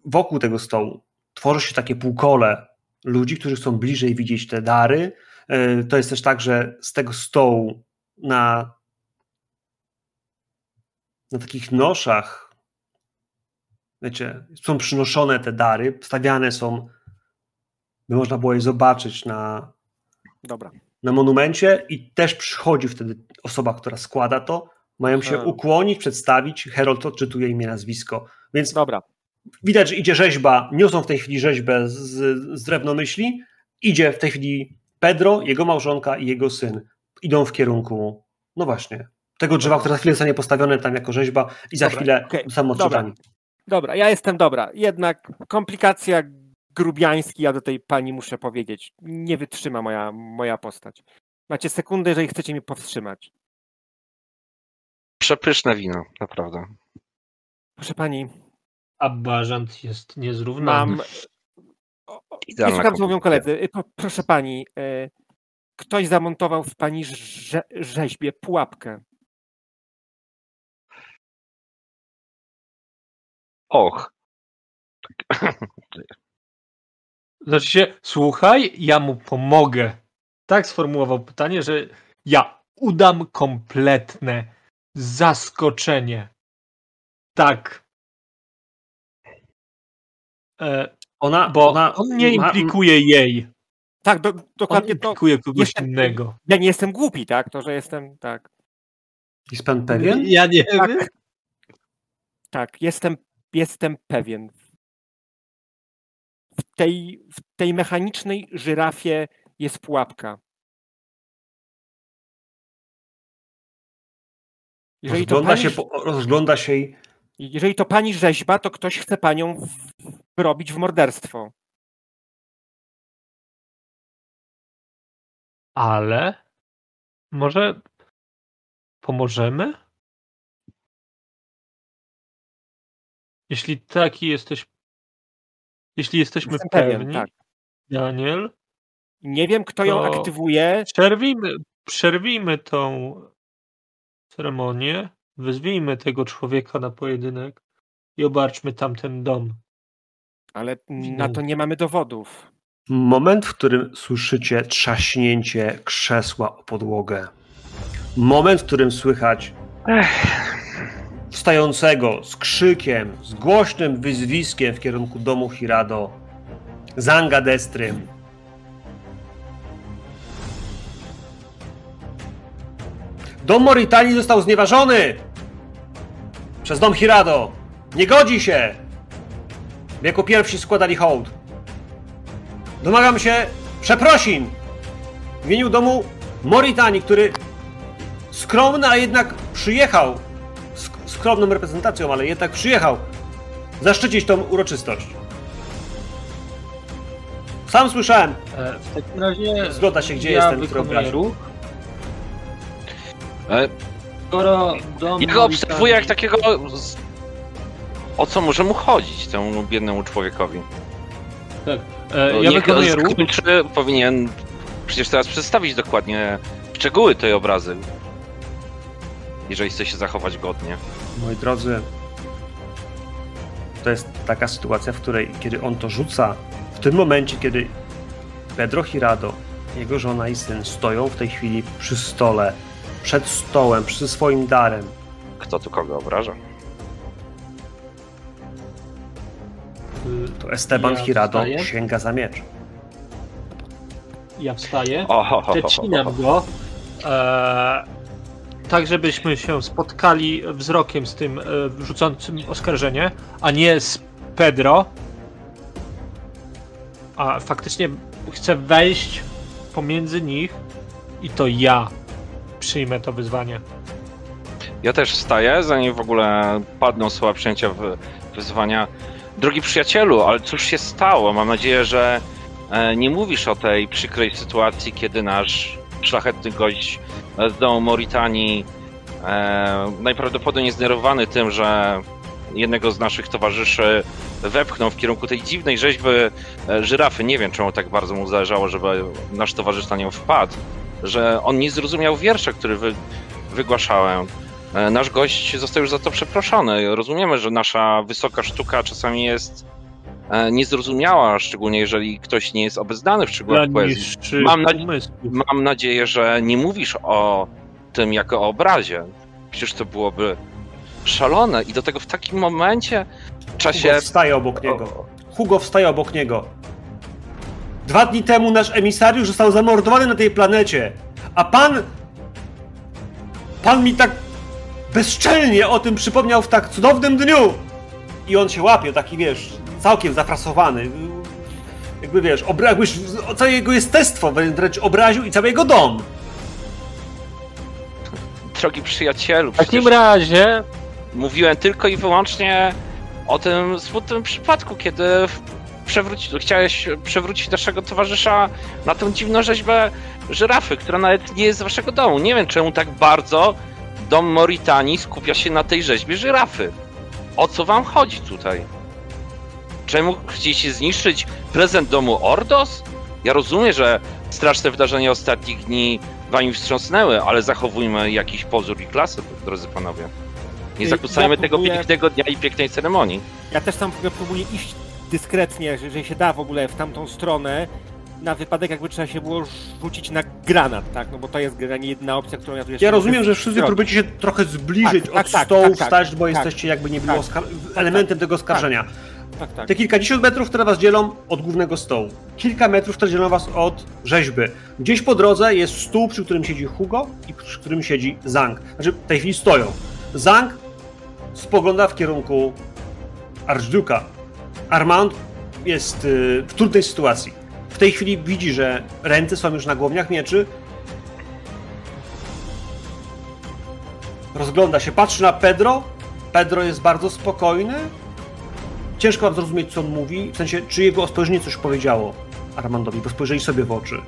Wokół tego stołu tworzy się takie półkole ludzi, którzy chcą bliżej widzieć te dary. Yy, To jest też tak, że z tego stołu na, na takich noszach wiecie, są przynoszone te dary, stawiane są, by można było je zobaczyć na, dobra. na monumencie i też przychodzi wtedy osoba, która składa to, mają się ukłonić, przedstawić, Herold odczytuje imię, nazwisko, więc Dobra, widać, że idzie rzeźba, niosą w tej chwili rzeźbę z, z drewnomyśli, idzie w tej chwili Pedro, jego małżonka i jego syn. Idą w kierunku, no właśnie, tego drzewa, które za chwilę zostanie postawione tam jako rzeźba i za Dobra, chwilę okej, zostaną dobra. dobra, ja jestem dobra. Jednak komplikacja grubiański, ja do tej pani muszę powiedzieć. Nie wytrzyma moja, moja postać. Macie sekundę, jeżeli chcecie mnie powstrzymać. Przepyszne wino, naprawdę. Proszę pani, A bażant jest niezrównany. mam. Idealna słucham, co mówią koledzy. Y, proszę pani, y, ktoś zamontował w pani rze, rzeźbie pułapkę. Och, Znaczy się, słuchaj, ja mu pomogę. Tak sformułował pytanie, że ja udam kompletne zaskoczenie. Tak. E, Ona, bo ona on nie ma- implikuje jej. Tak, do, On dokładnie to. implikuje kogoś jestem- innego. Ja nie jestem głupi, tak? To, że jestem. Tak. Jest pan pewien? Ja nie Tak. wiem. Tak, jestem, jestem pewien. W tej, w tej mechanicznej żyrafie jest pułapka. Jeżeli to, Rozgląda pani, się, po, rozgląda się i jeżeli to pani rzeźba, to ktoś chce panią w- wrobić w morderstwo. Ale może pomożemy? Jeśli taki jesteś. Jeśli jesteśmy Jestem pewien, pewni, tak. Daniel, Nie wiem, kto ją aktywuje. przerwijmy, przerwijmy tą ceremonię wezwijmy tego człowieka na pojedynek i obarczmy tamten dom. Ale na to nie mamy dowodów. Moment, w którym słyszycie trzaśnięcie krzesła o podłogę. Moment, w którym słychać wstającego z krzykiem, z głośnym wyzwiskiem w kierunku domu Hirado, Zanga Destrym. Dom Moritani został znieważony przez dom Hirado. Nie godzi się, jako pierwsi składali hołd. Domagam się przeprosin w imieniu domu Moritani, który skromny, a jednak przyjechał, sk- skromną reprezentacją, ale jednak przyjechał zaszczycić tą uroczystość. Sam słyszałem, E, W takim razie Zgoda się, gdzie ja jest ten, który wykonuję obraził. ruch. E, Skoro dom Ja go obserwuję jak takiego. z- O co może mu chodzić temu biednemu człowiekowi? Tak. E, ja Niech wykonuję ruch. skończy, powinien przecież teraz przedstawić dokładnie szczegóły tej obrazy. Jeżeli chce się zachować godnie. moi drodzy, to jest taka sytuacja, w której kiedy on to rzuca, w tym momencie, kiedy Pedro Hirado, jego żona i syn stoją w tej chwili przy stole, przed stołem, przy swoim darem, Kto tu kogo obraża? To Esteban Ja Hirado wstaję. sięga za miecz. Ja wstaję. Przecinam go. E, tak, żebyśmy się spotkali wzrokiem z tym e, rzucącym oskarżenie, a nie z Pedro. A faktycznie chcę wejść pomiędzy nich i to ja przyjmę to wyzwanie. Ja też wstaję, zanim w ogóle padną słowa przyjęcia wyzwania. Drogi przyjacielu, ale cóż się stało? Mam nadzieję, że e, nie mówisz o tej przykrej sytuacji, kiedy nasz szlachetny gość z domu Moritanii, e, najprawdopodobniej zdenerwowany tym, że jednego z naszych towarzyszy wepchnął w kierunku tej dziwnej rzeźby e, żyrafy. Nie wiem, czemu tak bardzo mu zależało, żeby nasz towarzysz na nią wpadł. Że on nie zrozumiał wiersza, który wy, wygłaszałem. E, Nasz gość został już za to przeproszony. Rozumiemy, że nasza wysoka sztuka czasami jest e, niezrozumiała, szczególnie jeżeli ktoś nie jest obeznany w szczegółach poezji. Mam umysłów. Mam nadzieję, że nie mówisz o tym jako o obrazie. Przecież to byłoby szalone i do tego w takim momencie w Hugo czasie... wstaje obok niego. Hugo wstaje obok niego. Dwa dni temu nasz emisariusz został zamordowany na tej planecie, a pan. Pan mi tak bezczelnie o tym przypomniał w tak cudownym dniu! I on się łapie, taki wiesz, całkiem zafrasowany. Jakby wiesz, obra- jakbyś całe jego jestestwo wręcz obraził i cały jego dom. Drogi przyjacielu, W takim razie mówiłem tylko i wyłącznie o tym smutnym przypadku, kiedy przewróci, chciałeś przewrócić naszego towarzysza na tę dziwną rzeźbę żyrafy, która nawet nie jest z waszego domu. Nie wiem, czemu tak bardzo dom Moritanii skupia się na tej rzeźbie żyrafy. O co wam chodzi tutaj? Czemu chcieliście zniszczyć prezent domu Ordos? Ja rozumiem, że straszne wydarzenia ostatnich dni wami wstrząsnęły, ale zachowujmy jakiś pozór i klasę, drodzy panowie. Nie Ja zakłócajmy tego próbuję- pięknego dnia i pięknej ceremonii. Ja też tam próbuję iść dyskretnie, że, że się da w ogóle w tamtą stronę, na wypadek jakby trzeba się było rzucić na granat, tak? No bo to jest generalnie jedna opcja, którą ja tu jeszcze Ja rozumiem, że wszyscy zrobić. próbujecie się trochę zbliżyć Tak, tak, od tak, stołu, tak, tak, wstać, bo tak. jesteście jakby nie było Tak, elementem tego oskarżenia. Tak, tak. Te kilkadziesiąt metrów, które was dzielą od głównego stołu. Kilka metrów, które dzielą was od rzeźby. Gdzieś po drodze jest stół, przy którym siedzi Hugo i przy którym siedzi Zang. Znaczy, w tej chwili stoją. Zang spogląda w kierunku Archduka. Armand jest y, w trudnej sytuacji. W tej chwili widzi, że ręce są już na głowniach mieczy. Rozgląda się, patrzy na Pedro. Pedro jest bardzo spokojny. Ciężko wam zrozumieć, co on mówi, w sensie, czy jego spojrzenie coś powiedziało Armandowi, bo spojrzeli sobie w oczy.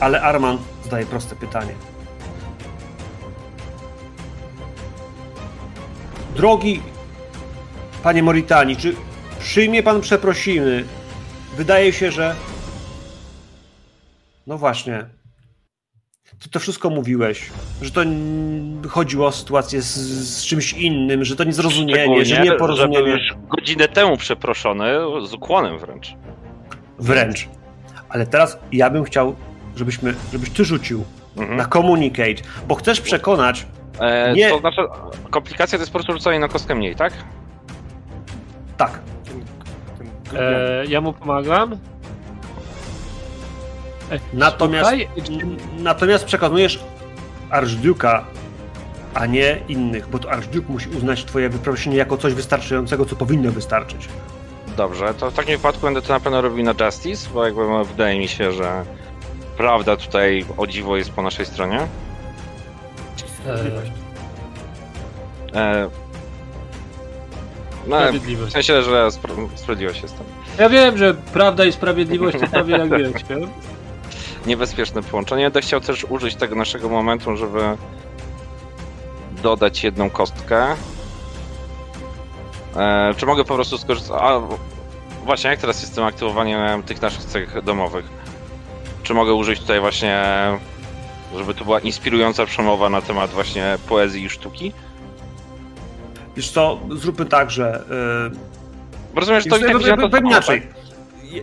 Ale Armand zadaje proste pytanie. Drogi panie Moritani, czy przyjmie pan przeprosiny? Wydaje się, że. No właśnie. Ty to wszystko mówiłeś, że to chodziło o sytuację z, z czymś innym, że to niezrozumienie, że nieporozumienie. że był już godzinę temu przeproszony, z ukłonem wręcz. Wręcz. Ale teraz ja bym chciał, żebyśmy, żebyś ty rzucił Mhm. na communicate, bo chcesz przekonać, E, Nie. To znaczy, komplikacja to jest po prostu rzucanie na kostkę mniej, tak? tak. E, ja mu pomagam. E, Natomiast- słuchaj, natomiast przekonujesz Archduke'a, a nie innych, bo to Archduke musi uznać twoje wyproszenie jako coś wystarczającego, co powinno wystarczyć. Dobrze, to w takim wypadku będę to na pewno robił na Justice, bo jakby no, wydaje mi się, że prawda tutaj o dziwo jest po naszej stronie. Sprawiedliwość. E, no, w Sprawiedliwość. sensie, że spra- sprawiedliwość jest tam. Ja wiem, że prawda i sprawiedliwość to prawie jak wiecie. Niebezpieczne połączenie. Będę chciał też użyć tego naszego momentu, żeby dodać jedną kostkę. E, czy mogę po prostu skorzystać? A właśnie, jak teraz jest z tym aktywowaniem tych naszych cech domowych? Czy mogę użyć tutaj właśnie, żeby to była inspirująca przemowa na temat właśnie poezji i sztuki? Wiesz co, zróbmy tak, że... Yy, Bo rozumiem, że to i tak na to samo, inaczej. Ja,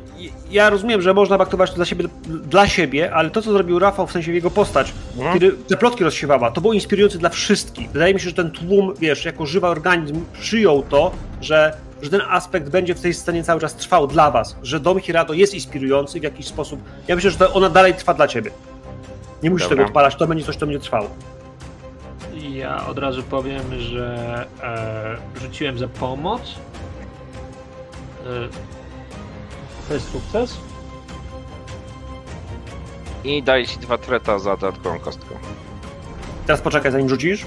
ja rozumiem, że można baktować to dla siebie, dla siebie, ale to, co zrobił Rafał, w sensie jego postać, Mhm. kiedy te plotki rozsiewała, to było inspirujące dla wszystkich. Wydaje mi się, że ten tłum, wiesz, jako żywy organizm przyjął to, że, że ten aspekt będzie w tej scenie cały czas trwał dla was, że Dom Hirado jest inspirujący w jakiś sposób. Ja myślę, że ona dalej trwa dla ciebie. Nie musisz Dobra. tego odpalać, to będzie coś, co będzie trwało. Ja od razu powiem, że e, rzuciłem za pomoc. E, to jest sukces. I daję ci dwa treta za dodatkową kostkę. Teraz poczekaj, zanim rzucisz.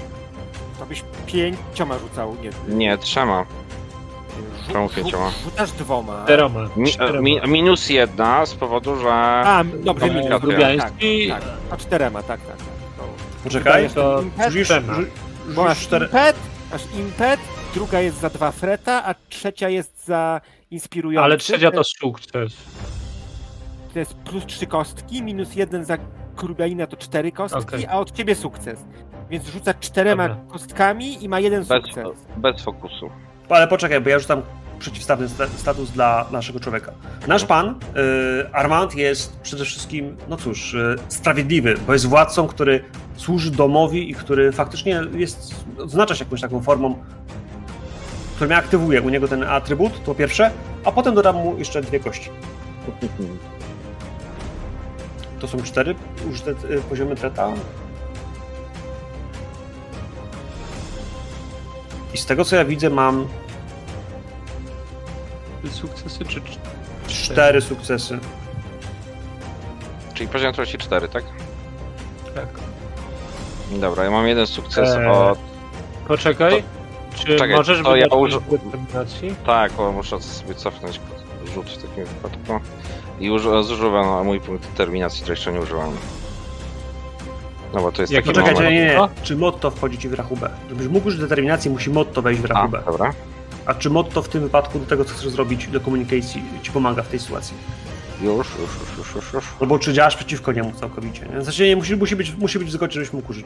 To byś pięcioma rzucał, nie. Nie, trzema. rzu- czemu rzu- pięcioma? Rzucasz dwoma. Czteroma. Mi, Czteroma. mi, minus jedna z powodu, że... A, dobrze, minus. Tak, Grubiański. tak. A czterema, tak, tak. To Poczekaj. to impet, Rzucisz, rzu- masz cztery. impet, masz impet, druga jest za dwa freta, a trzecia jest za inspirujący. Ale trzecia to sukces. To jest plus trzy kostki, minus jeden za Grubianina to cztery kostki, Okej. a od ciebie sukces. Więc rzuca czterema Dobra. kostkami i ma jeden Bez, sukces. bez fokusu. Ale poczekaj, bo ja rzucam przeciwstawny sta- status dla naszego człowieka. Nasz pan, y, Armand, jest przede wszystkim, no cóż, y, sprawiedliwy, bo jest władcą, który służy domowi i który faktycznie jest, oznacza się jakąś taką formą, która mnie aktywuje. U niego ten atrybut, to pierwsze, a potem dodam mu jeszcze dwie kości. To są cztery użyte y, poziomy treta. I z tego co ja widzę, mam Sukcesy czy czy- cztery sukcesy. Czyli poziom trudności 4, tak? tak? Dobra, ja mam jeden sukces Eee, od... Poczekaj. Czy czekaj, możesz to ja determinacji? Tak, bo muszę sobie cofnąć rzut w takim wypadku. I już zużywam mój punkt determinacji, której jeszcze nie użyłam. No bo to jest Jaki taki Poczekajcie, moment... nie, nie. Czy motto wchodzi ci w rachubę? Żebyś mógł użyć determinacji, musi motto wejść w A, rachubę. dobra. A czy motto w tym wypadku do tego, co chcesz zrobić, do komunikacji ci pomaga w tej sytuacji? Już, już, już, już, już, już. Albo czy działasz przeciwko niemu całkowicie? Nie? Sensie nie, musi, musi, być, musi być w zgodzie, żebyś mógł użyć.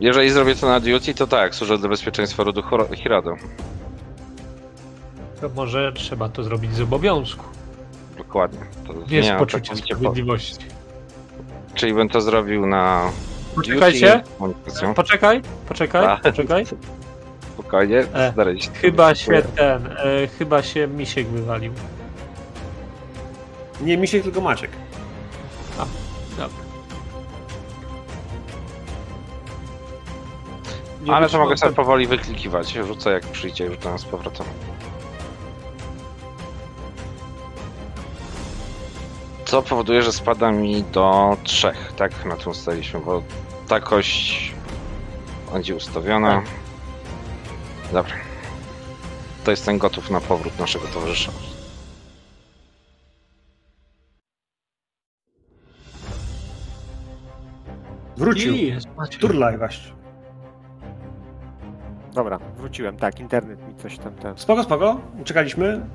Jeżeli zrobię to na duty, to tak, służę dla bezpieczeństwa rodu Hirado. To może trzeba to zrobić z obowiązku. Dokładnie. To Nie z zmieniam poczucia całkowicie po- sprawiedliwości. Czyli bym to zrobił na... Poczekajcie. duty. Poczekaj, poczekaj, A. poczekaj. Spokojnie, E, staraj się. Chyba się ten, e, chyba się misiek wywalił. Nie Misiek, tylko Maciek. Dobra. Nie Ale to mogę sobie powoli wyklikiwać. Rzucę jak przyjdzie, już tam z powrotem. Co powoduje, że spada mi do trzech, tak? Na tym ustaliśmy, bo ta kość będzie ustawiona. Dobra. To jestem gotów na powrót naszego towarzysza. Wrócił. I jest. Turlaj właśnie. Dobra, wróciłem, tak, internet mi coś tam ten. Spoko, spoko. Czekaliśmy.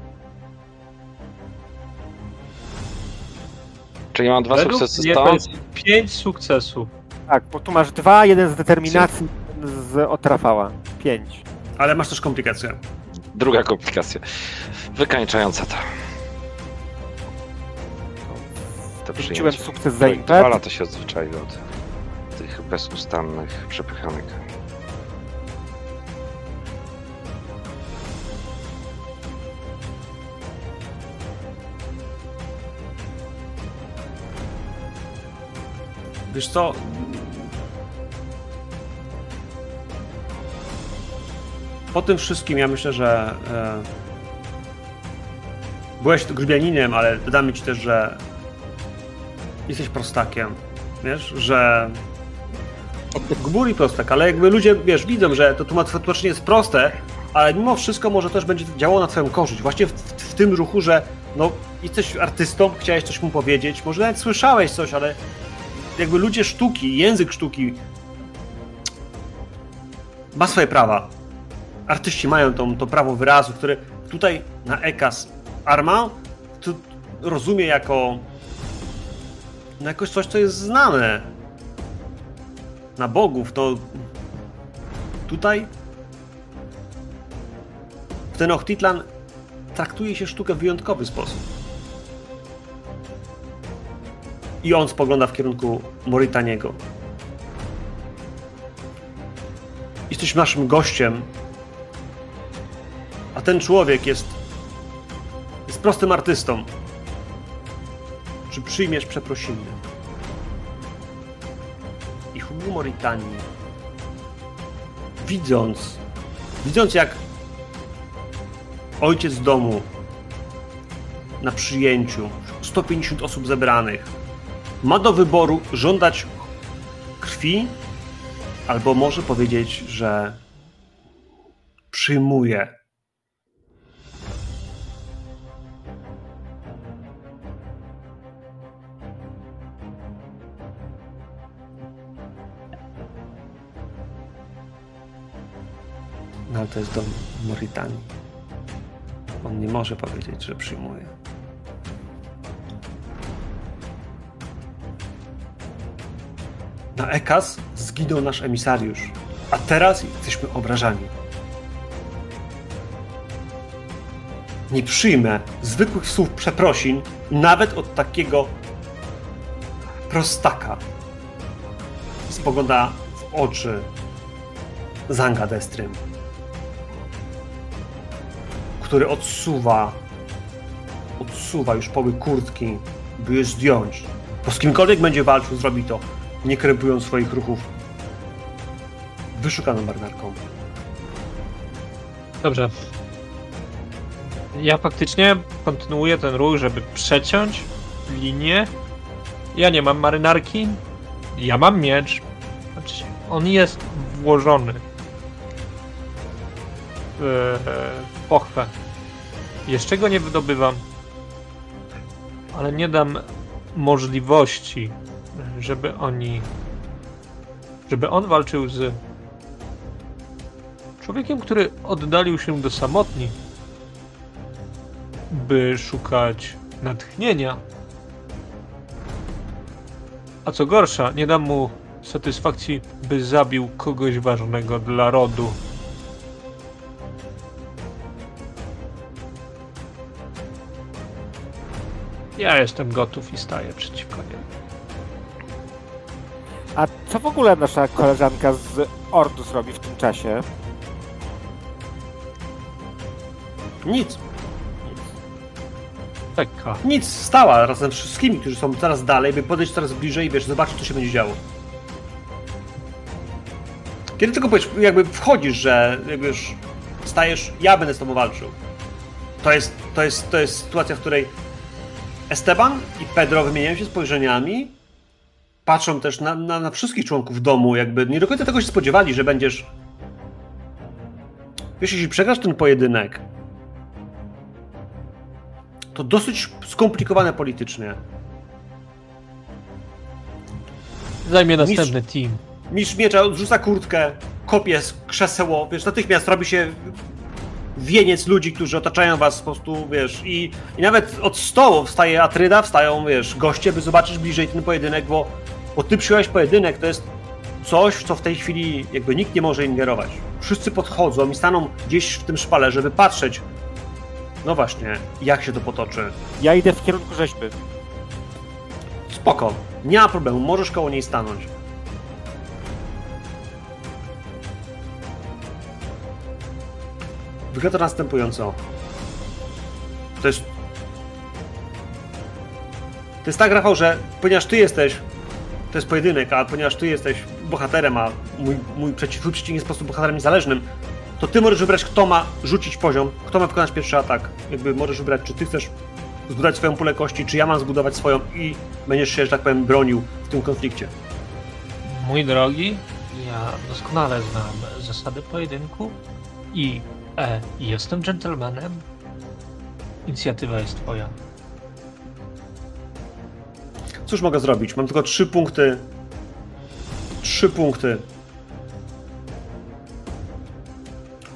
Czyli mam dwa Według sukcesy mnie to stąd. jest pięć sukcesów. Tak, bo tu masz dwa, jeden z determinacji, jeden z od Rafała. Pięć. Ale masz też komplikację. Druga komplikacja. Wykańczająca to. To Wrzuciłem przyjęcie. sukces za Dwa impet. lata się odzwyczaiły od tych bezustannych przepychanek. Wiesz co? Po tym wszystkim ja myślę, że e, byłeś grubianinem, ale dodamy ci też, że jesteś prostakiem. Wiesz, że gbur i prostak, ale jakby ludzie, wiesz, widzą, że to tłumacz- tłumaczenie jest proste, ale mimo wszystko może też będzie działało na twoją korzyść. Właśnie w, w, w tym ruchu, że no, jesteś artystą, chciałeś coś mu powiedzieć, może nawet słyszałeś coś, ale jakby ludzie sztuki, język sztuki ma swoje prawa. Artyści mają to prawo wyrazu, które tutaj na EKAS Arma rozumie jako no jakoś coś, co jest znane. Na bogów, to tutaj w Tenochtitlan traktuje się sztukę w wyjątkowy sposób. I on spogląda w kierunku Moritaniego. Jesteś naszym gościem, a ten człowiek jest, jest prostym artystą. Czy przyjmiesz przeprosiny? I Hugo Moritani, widząc, widząc jak ojciec domu na przyjęciu, 150 osób zebranych, ma do wyboru żądać krwi, albo może powiedzieć, że przyjmuje. No ale to jest dom Moritanii. On nie może powiedzieć, że przyjmuje. Na Ekas zginął nasz emisariusz, a teraz jesteśmy obrażani. Nie przyjmę zwykłych słów przeprosin, nawet od takiego prostaka. Spogląda w oczy Zanga Destrym, który odsuwa, odsuwa już poły kurtki, by je zdjąć. Bo z kimkolwiek będzie walczył, zrobi to nie krępując swoich ruchów wyszukaną marynarką. Dobrze. Ja faktycznie kontynuuję ten ruch, żeby przeciąć linię. Ja nie mam marynarki. Ja mam miecz. Znaczy, on jest włożony w w pochwę. Jeszcze go nie wydobywam. Ale nie dam możliwości, żeby oni. żeby on walczył z człowiekiem, który oddalił się do samotni, by szukać natchnienia. A co gorsza, nie dam mu satysfakcji, by zabił kogoś ważnego dla rodu. Ja jestem gotów i staję przeciwko niemu. A co w ogóle nasza koleżanka z Ordus robi w tym czasie? Nic, Taka. nic, stała razem z wszystkimi, którzy są coraz dalej, by podejść coraz bliżej i wiesz, zobaczyć, co się będzie działo. Kiedy tylko powiesz, jakby wchodzisz, że jakby już stajesz, ja będę z tobą walczył. To jest, to jest, to jest sytuacja, w której Esteban i Pedro wymieniają się spojrzeniami, patrzą też na, na, na wszystkich członków domu, jakby nie do końca tego się spodziewali, że będziesz... Wiesz, jeśli przegrasz ten pojedynek, to dosyć skomplikowane politycznie. Zajmie następny team. Mistrz miecza odrzuca kurtkę, kopie z krzeseło, wiesz, natychmiast robi się wieniec ludzi, którzy otaczają was po prostu, wiesz, i, i nawet od stołu wstaje Atryda, wstają, wiesz, goście, by zobaczyć bliżej ten pojedynek, bo, bo ty przyjąłeś pojedynek, to jest coś, co w tej chwili jakby nikt nie może ingerować. Wszyscy podchodzą i staną gdzieś w tym szpale, żeby patrzeć, no właśnie, jak się to potoczy. Ja idę w kierunku rzeźby. Spoko, nie ma problemu, możesz koło niej stanąć. Wygląda następująco. To jest. To jest tak, Rafał, że ponieważ ty jesteś. To jest pojedynek, a ponieważ ty jesteś bohaterem, a mój, mój przeciw, przeciwnik jest po prostu bohaterem niezależnym, to ty możesz wybrać, kto ma rzucić poziom, kto ma wykonać pierwszy atak. Jakby możesz wybrać, czy ty chcesz zbudować swoją pulę kości, czy ja mam zbudować swoją i będziesz się, że tak powiem, bronił w tym konflikcie. Mój drogi, ja doskonale znam zasady pojedynku i e, jestem dżentelmenem. Inicjatywa jest twoja. Cóż mogę zrobić? Mam tylko trzy punkty. Trzy punkty.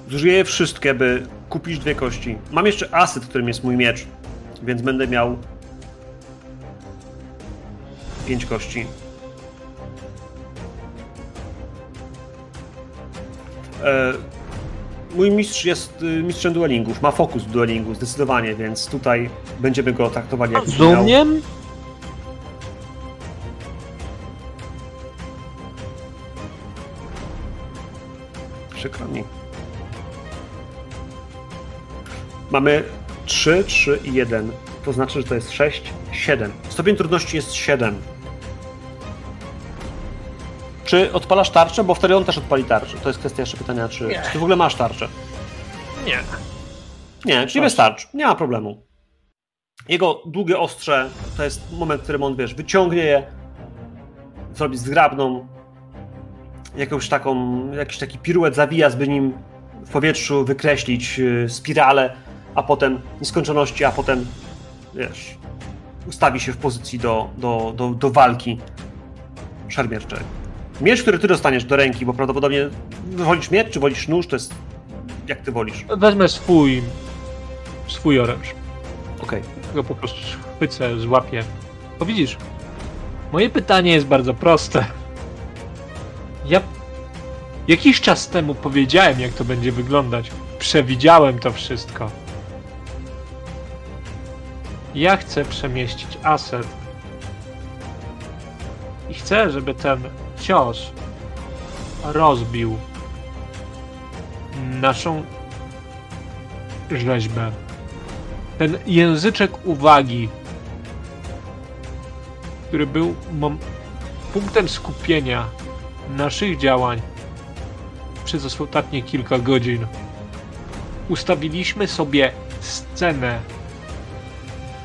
Zużyję je wszystkie, by kupić dwie kości. Mam jeszcze asyt, którym jest mój miecz, więc będę miał pięć kości. E, mój mistrz jest y, mistrzem duelingów, ma fokus w duelingu zdecydowanie, więc tutaj będziemy go traktowali jak miał. Rozumiem. Przykro Mamy 3, 3 i 1. To znaczy, że to jest 6, 7. Stopień trudności jest 7. Czy odpalasz tarczę? Bo wtedy on też odpali tarczę. To jest kwestia jeszcze pytania, czy, Nie. czy ty w ogóle masz tarczę. Nie. Nie, czyli bez tarcz. Nie ma problemu. Jego długie ostrze to jest moment, w którym on, wiesz, wyciągnie je, zrobi zgrabną, jakąś taką, jakiś taki piruet zawija, by nim w powietrzu wykreślić y, spiralę, a potem nieskończoności, a potem, wiesz, ustawi się w pozycji do, do, do, do walki szermierczej. Miecz, który ty dostaniesz do ręki, bo prawdopodobnie wolisz miecz, czy wolisz nóż, to jest jak ty wolisz. Wezmę swój. swój oręż. Okej. Go po prostu chwycę, złapię. Bo widzisz, moje pytanie jest bardzo proste. Ja jakiś czas temu powiedziałem, jak to będzie wyglądać. Przewidziałem to wszystko. Ja chcę przemieścić aset. I chcę, żeby ten cios rozbił naszą rzeźbę. Ten języczek uwagi, który był punktem skupienia naszych działań przez ostatnie kilka godzin. Ustawiliśmy sobie scenę,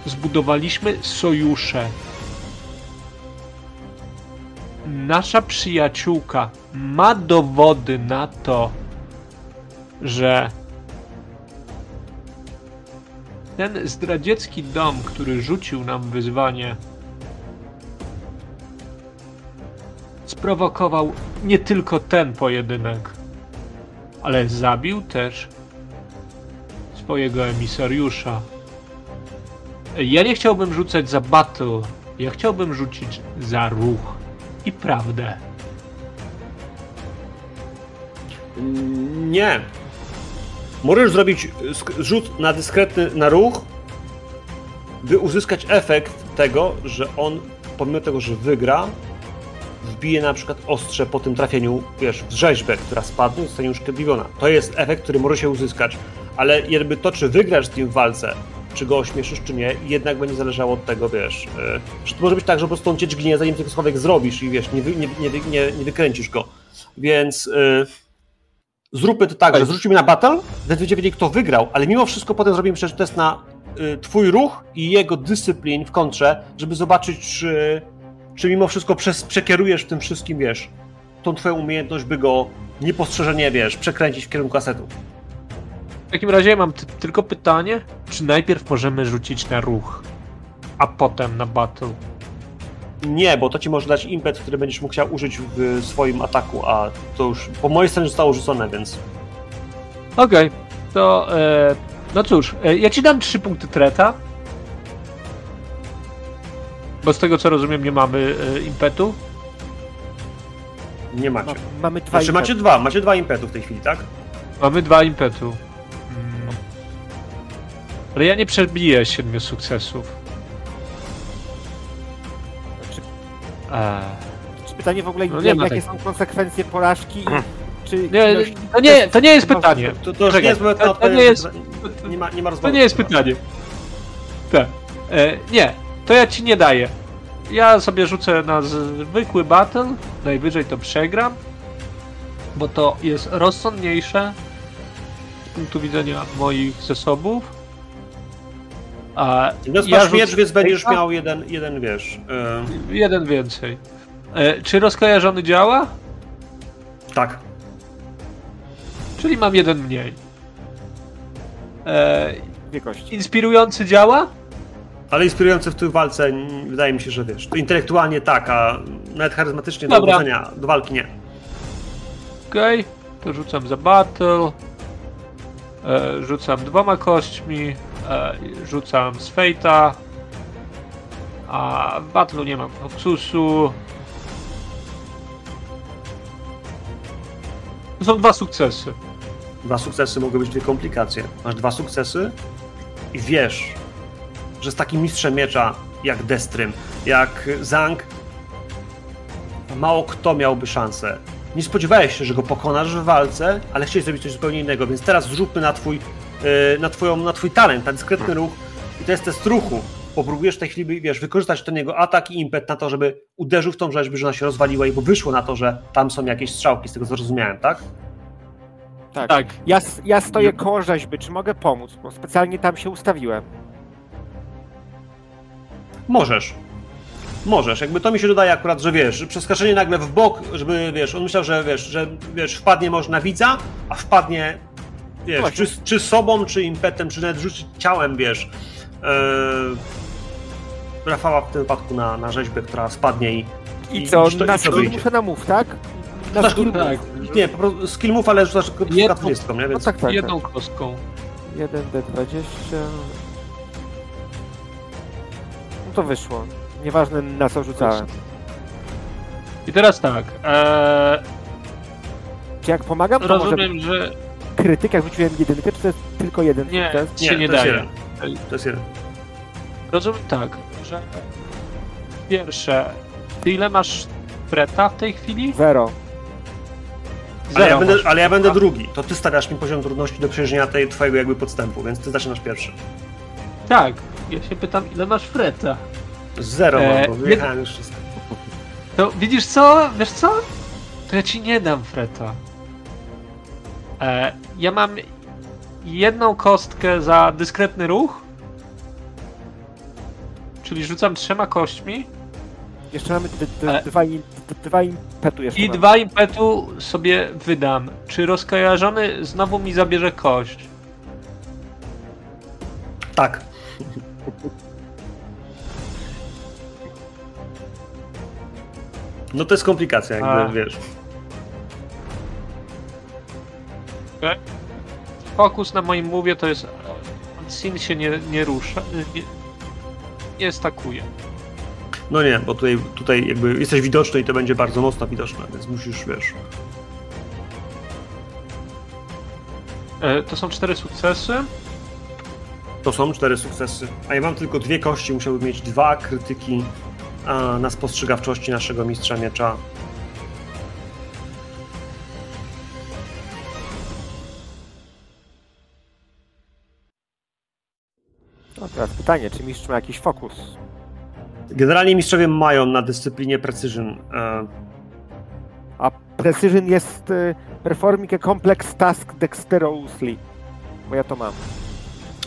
zbudowaliśmy sojusze. Nasza przyjaciółka ma dowody na to, że ten zdradziecki dom, który rzucił nam wyzwanie, sprowokował nie tylko ten pojedynek, ale zabił też swojego emisariusza. Ja nie chciałbym rzucać za battle, ja chciałbym rzucić za ruch i prawdę. Nie. Możesz zrobić rzut na dyskretny na ruch, by uzyskać efekt tego, że on, pomimo tego, że wygra, wbije na przykład ostrze po tym trafieniu, wiesz, w rzeźbę, która spadnie i zostanie uszkodliwiona. To jest efekt, który może się uzyskać, ale jakby to, czy wygrasz z nim w walce, czy go ośmieszysz, czy nie, jednak będzie zależało od tego, wiesz, yy, to może być tak, że po prostu on cię dźgnie, zanim tego cokolwiek zrobisz i wiesz, nie, wy, nie, nie, nie, nie wykręcisz go. Więc yy, zróbmy to tak, że zrzucimy na battle, będziecie wiedzieli, kto wygrał, ale mimo wszystko potem zrobimy przecież test na y, twój ruch i jego dyscyplin w kontrze, żeby zobaczyć, czy, czy mimo wszystko przez, przekierujesz w tym wszystkim, wiesz, tą twoją umiejętność, by go niepostrzeżenie, wiesz, przekręcić w kierunku asetu. W takim razie mam ty- tylko pytanie, czy najpierw możemy rzucić na ruch, a potem na battle? Nie, bo to ci może dać impet, który będziesz mógł chciał użyć w swoim ataku, a to już po mojej stronie zostało rzucone, więc Okej, To, e, no cóż, e, ja ci dam trzy punkty treta. Bo z tego co rozumiem, nie mamy e, impetu. Nie macie. Ma, mamy dwa Znaczy impety. macie dwa, macie dwa impetu w tej chwili, tak? Mamy dwa impetu. Ale ja nie przebiję siedmiu sukcesów. Czy, Eee. czy pytanie w ogóle, No nie jakie są konsekwencje porażki? i Czy Nie, to nie, to nie jest pytanie. To, to Czekaj, nie jest to- to nie jest- Nie ma, nie ma To rozmowy. nie jest pytanie. Tak. E, nie, to ja ci nie daję. Ja sobie rzucę na zwykły battle, najwyżej to przegram, bo to jest rozsądniejsze z punktu widzenia moich zasobów. A ja masz rzucę miecz, więc będziesz miał jeden, jeden wiesz. y, Jeden więcej. E, czy rozkojarzony działa? tak. Czyli mam jeden mniej. E, Dwie kości. inspirujący działa? Ale inspirujące w tej walce, wydaje mi się, że wiesz. To intelektualnie tak, a nawet charyzmatycznie do Dobra. uwodzenia, do walki nie. Okej, to rzucam za battle. E, rzucam dwoma kośćmi. E, rzucam z fejta. A w battle'u nie mam focusu. To są dwa sukcesy. Dwa sukcesy mogą być dwie komplikacje. Masz dwa sukcesy i wiesz, że z takim mistrzem miecza jak Destrym, jak Zang, mało kto miałby szansę. Nie spodziewałeś się, że go pokonasz w walce, ale chciałeś zrobić coś zupełnie innego, więc teraz zrzućmy na twój, na twoją, na twój talent, na dyskretny ruch i to jest test ruchu. Popróbujesz w tej chwili, wiesz, wykorzystać ten jego atak i impet na to, żeby uderzył w tą rzeźbę, że ona się rozwaliła i bo wyszło na to, że tam są jakieś strzałki, z tego co zrozumiałem, tak? Tak. Tak. Ja, ja stoję koło rzeźby, czy mogę pomóc? Bo specjalnie tam się ustawiłem. Możesz. Możesz. Jakby to mi się dodaje akurat, że wiesz, że przeskoczenie nagle w bok, żeby wiesz, on myślał, że wiesz, że wiesz, wpadnie może na widza, a wpadnie wiesz, Właśnie. czy, czy sobą, czy impetem, czy nawet rzucić ciałem, wiesz. Yy, Rafała w tym wypadku na, na rzeźbę, która spadnie i. I, I- co, i to- na i to skill wyjdzie. muszę na move, tak? Na Tak, skill tak. Nie, po prostu skill move, ale rzucasz tylko Jedną- 20, nie? No Więc tak, tak, Jedną kostką. tak. 1D20. No to wyszło. Nieważne na co rzucałem. I teraz tak. E, Czy jak pomagam, to może rozumiem, że krytyk, jak rzuciłem jedynkę, czy to jest tylko jeden Nie. sukces? się nie to jest daje. jeden. To jest jeden. rozumiem tak, że pierwsze, ty ile masz freta w tej chwili? Zero. Ale ja, Zero będę, ale ja będę drugi. To ty stawiasz mi poziom trudności do przejrzenia tej twojego jakby podstępu, więc ty zaczynasz pierwszy. Tak, ja się pytam, ile masz freta? Zero E, mam, bo wyjechałem już wszystko. To widzisz co? Wiesz co? To ja ci nie dam freta. E, ja mam jedną kostkę za dyskretny ruch. Czyli rzucam trzema kośćmi Jeszcze mamy d- d- Ale- dwa, dwa impetu jeszcze i mamy. dwa impetu sobie wydam. Czy rozkojarzony znowu mi zabierze kość? Tak. No to jest komplikacja, jakby A. wiesz. Fokus na moim mówię to jest. Sin się nie, nie rusza. Nie, nie stakuje. No nie, bo tutaj, tutaj jakby jesteś widoczny i to będzie bardzo mocno widoczne, więc musisz, wiesz. E, to są cztery sukcesy. To są cztery sukcesy. A ja mam tylko dwie kości, musiałbym mieć dwa krytyki a, na spostrzegawczości naszego mistrza miecza. No teraz pytanie, czy mistrz ma jakiś fokus? Generalnie mistrzowie mają na dyscyplinie precision. E, A precision jest y, performing a complex task dexterously. Bo ja to mam.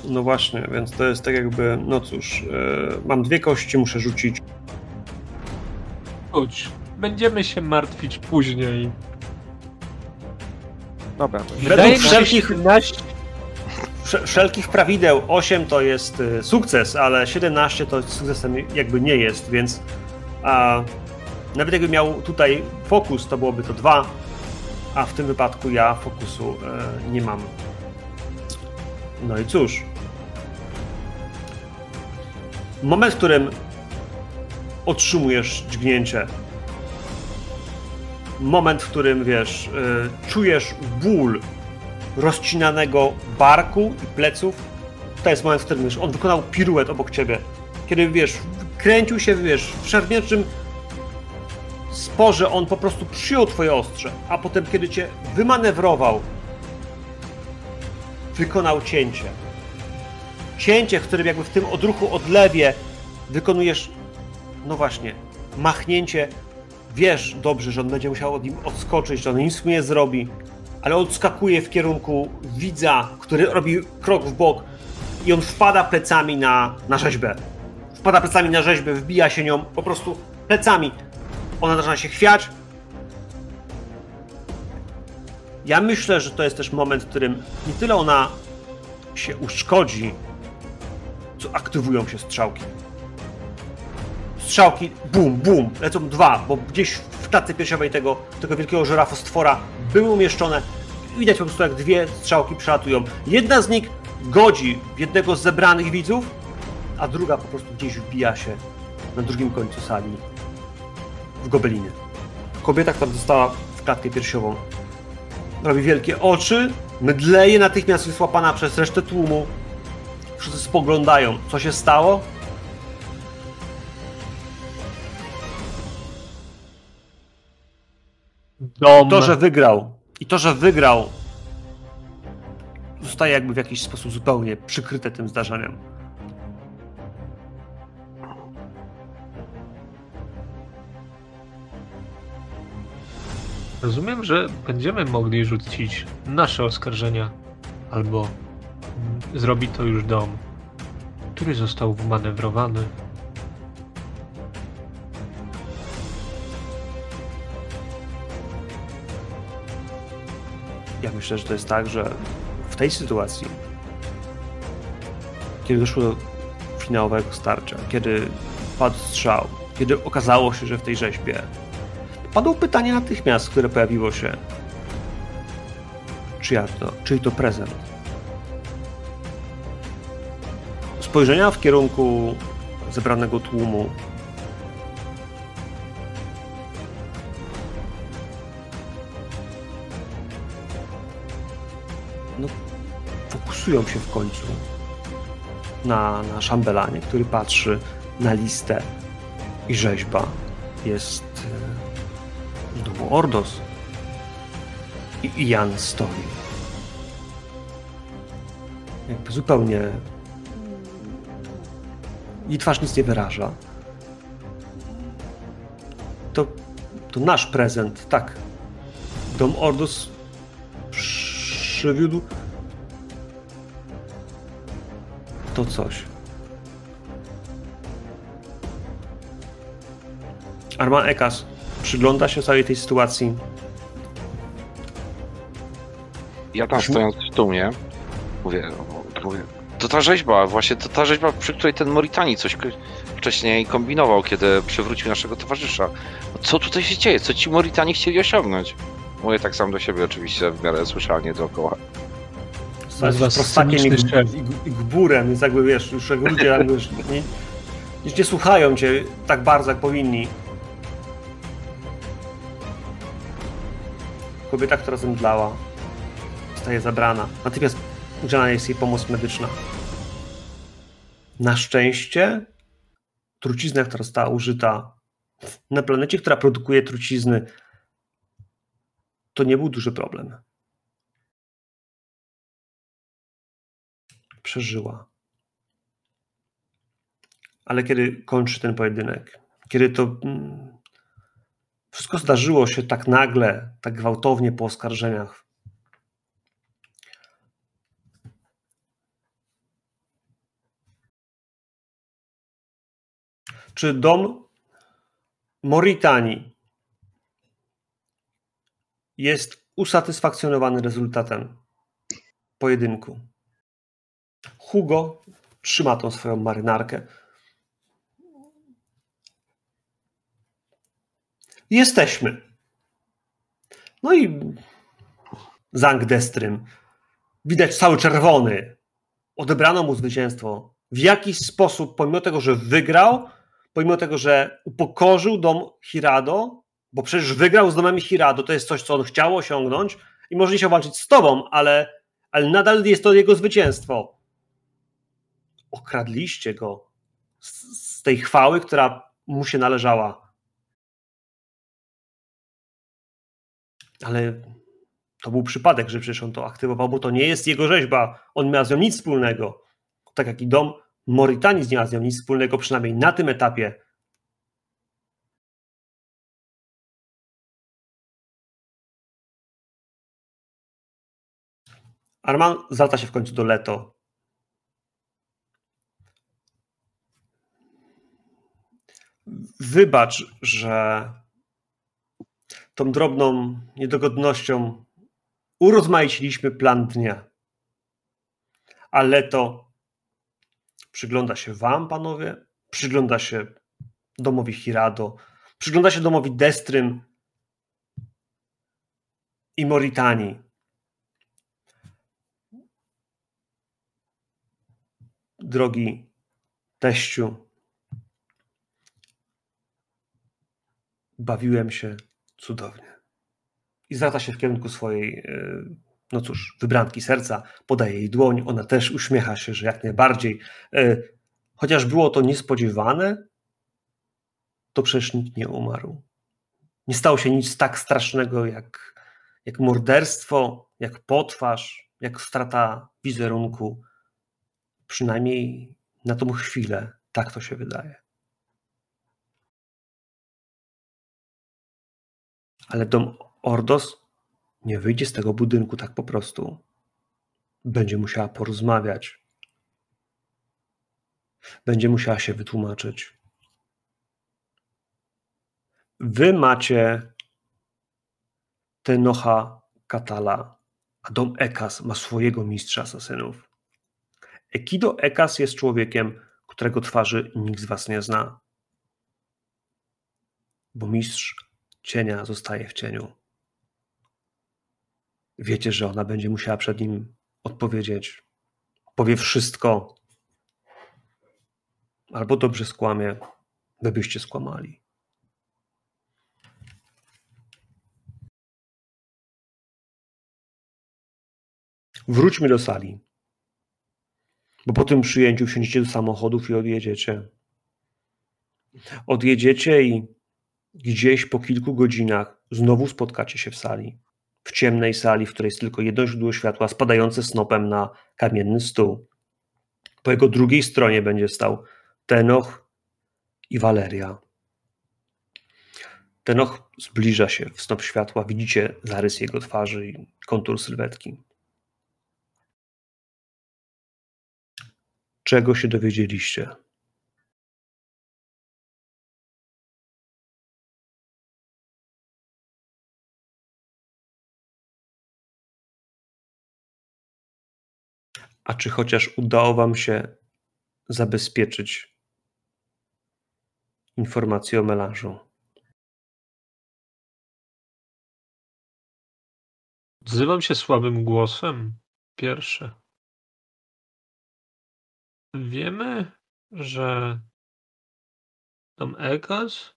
no właśnie, więc to jest tak jakby, no cóż, e, mam dwie kości, muszę rzucić. Chodź. Będziemy się martwić później. Dobra. Według wszelkich- 17 Wsze- Wszelkich prawideł 8 to jest y, sukces, ale 17 to sukcesem jakby nie jest, więc a, nawet jakby miał tutaj fokus, to byłoby to 2, a w tym wypadku ja fokusu e, nie mam. No i cóż. Moment, w którym otrzymujesz dźgnięcie. Moment, w którym wiesz, y, czujesz ból rozcinanego barku i pleców. To jest moment, w którym wiesz, on wykonał piruet obok ciebie. Kiedy wiesz, kręcił się, wiesz, w szermierczym sporze on po prostu przyjął twoje ostrze, a potem kiedy cię wymanewrował, wykonał cięcie. Cięcie, w którym jakby w tym odruchu odlewie wykonujesz, no właśnie, machnięcie. Wiesz dobrze, że on będzie musiał od nim odskoczyć, że on nic mu nie zrobi, ale odskakuje w kierunku widza, który robi krok w bok i on wpada plecami na, na rzeźbę. Wpada plecami na rzeźbę, wbija się nią po prostu plecami. Ona zaczyna się chwiać. Ja myślę, że to jest też moment, w którym nie tyle ona się uszkodzi, co aktywują się strzałki. Strzałki, bum, bum, lecą dwa, bo gdzieś w klatce piersiowej tego, tego wielkiego żyrafostwora były umieszczone. Widać po prostu, jak dwie strzałki przelatują. Jedna z nich godzi jednego z zebranych widzów, a druga po prostu gdzieś wbija się na drugim końcu sali w gobeliny. Kobieta, która została w klatkę piersiową, robi wielkie oczy, mydleje, natychmiast jest łapana przez resztę tłumu. Wszyscy spoglądają, co się stało. Dom. To, że wygrał i to, że wygrał, zostaje jakby w jakiś sposób zupełnie przykryte tym zdarzeniem. Rozumiem, że będziemy mogli rzucić nasze oskarżenia, albo zrobi to już dom, który został wmanewrowany. Myślę, że to jest tak, że w tej sytuacji, kiedy doszło do finałowego starcia, kiedy padł strzał, kiedy okazało się, że w tej rzeźbie padło pytanie natychmiast, które pojawiło się. Czyja to? Czyj to prezent? Spojrzenia w kierunku zebranego tłumu fokusują się w końcu na, na szambelanie, który patrzy na listę i rzeźba jest e, domu Ordos. I Jan stoi. Jakby zupełnie. I twarz nic nie wyraża. To, to nasz prezent, tak. Dom Ordos przywiódł to coś. Arman Ekas przygląda się całej tej sytuacji. Ja tam Brzmi- stojąc w tłumie, mówię, mówię, to ta rzeźba, właśnie to ta rzeźba, przy której ten Moritani coś wcześniej kombinował, kiedy przywrócił naszego towarzysza. No Co tutaj się dzieje? Co ci Moritani chcieli osiągnąć? Mówię tak sam do siebie oczywiście, w miarę słyszalnie dookoła. Was prostakiem i, i, i gburem, więc jakby wiesz, już ludzie jakby już nie, już nie słuchają cię tak bardzo, jak powinni. Kobieta, która zemdlała, zostaje zabrana. Natychmiast udzielana jest jej pomoc medyczna. Na szczęście trucizna, która została użyta na planecie, która produkuje trucizny, to nie był duży problem. Przeżyła. Ale kiedy kończy ten pojedynek, kiedy to mm, wszystko zdarzyło się tak nagle, tak gwałtownie po oskarżeniach, czy dom Moritanii jest usatysfakcjonowany rezultatem pojedynku? Hugo trzyma tą swoją marynarkę. Jesteśmy. No i Zang Destrym. Widać cały czerwony. odebrano mu zwycięstwo. W jakiś sposób, pomimo tego, że wygrał, pomimo tego, że upokorzył dom Hirado, bo przecież wygrał z domem Hirado, to jest coś, co on chciał osiągnąć i może nie walczyć z tobą, ale, ale nadal jest to jego zwycięstwo. Okradliście go z, tej chwały, która mu się należała. Ale to był przypadek, że przecież on to aktywował, bo to nie jest jego rzeźba. On miał z nią nic wspólnego. Tak jak i dom Moritanii nie ma z nią nic wspólnego, przynajmniej na tym etapie. Arman zwraca się w końcu do Leto. Wybacz, że tą drobną niedogodnością urozmaiciliśmy plan dnia. Ale to przygląda się wam, panowie, przygląda się domowi Hirado, przygląda się domowi Destrym i Moritanii. Drogi teściu, bawiłem się cudownie. I zwraca się w kierunku swojej, e, no cóż, wybranki serca, podaje jej dłoń, ona też uśmiecha się, że jak najbardziej. E, chociaż było to niespodziewane, to przecież nikt nie umarł. Nie stało się nic tak strasznego jak, jak morderstwo, jak potwarz, jak strata wizerunku. Przynajmniej na tą chwilę tak to się wydaje. Ale dom Ordos nie wyjdzie z tego budynku tak po prostu. Będzie musiała porozmawiać. Będzie musiała się wytłumaczyć. Wy macie Tenocha Katala, a dom Ekas ma swojego mistrza asasynów. Ekido Ekas jest człowiekiem, którego twarzy nikt z was nie zna. Bo mistrz cienia zostaje w cieniu. Wiecie, że ona będzie musiała przed nim odpowiedzieć. Powie wszystko. Albo dobrze skłamie, wy byście skłamali. Wróćmy do sali. Bo po tym przyjęciu wsiądziecie do samochodów i odjedziecie. Odjedziecie i gdzieś po kilku godzinach znowu spotkacie się w sali w ciemnej sali, w której jest tylko jedno źródło światła spadające snopem na kamienny stół. Po jego drugiej stronie będzie stał Tenoch i Waleria. Tenoch zbliża się w snop światła, widzicie zarys jego twarzy i kontur sylwetki. Czego się dowiedzieliście? A czy chociaż udało Wam się zabezpieczyć informacje o melanżu? Odzywam się słabym głosem. Pierwsze. Wiemy, że Dom Egas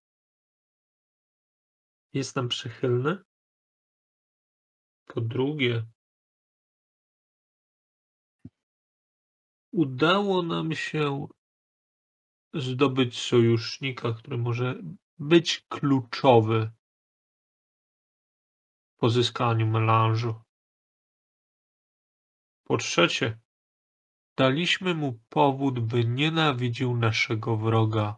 jest nam przychylny. Po drugie, udało nam się zdobyć sojusznika, który może być kluczowy w pozyskaniu melanżu. Po trzecie, daliśmy mu powód, by nienawidził naszego wroga.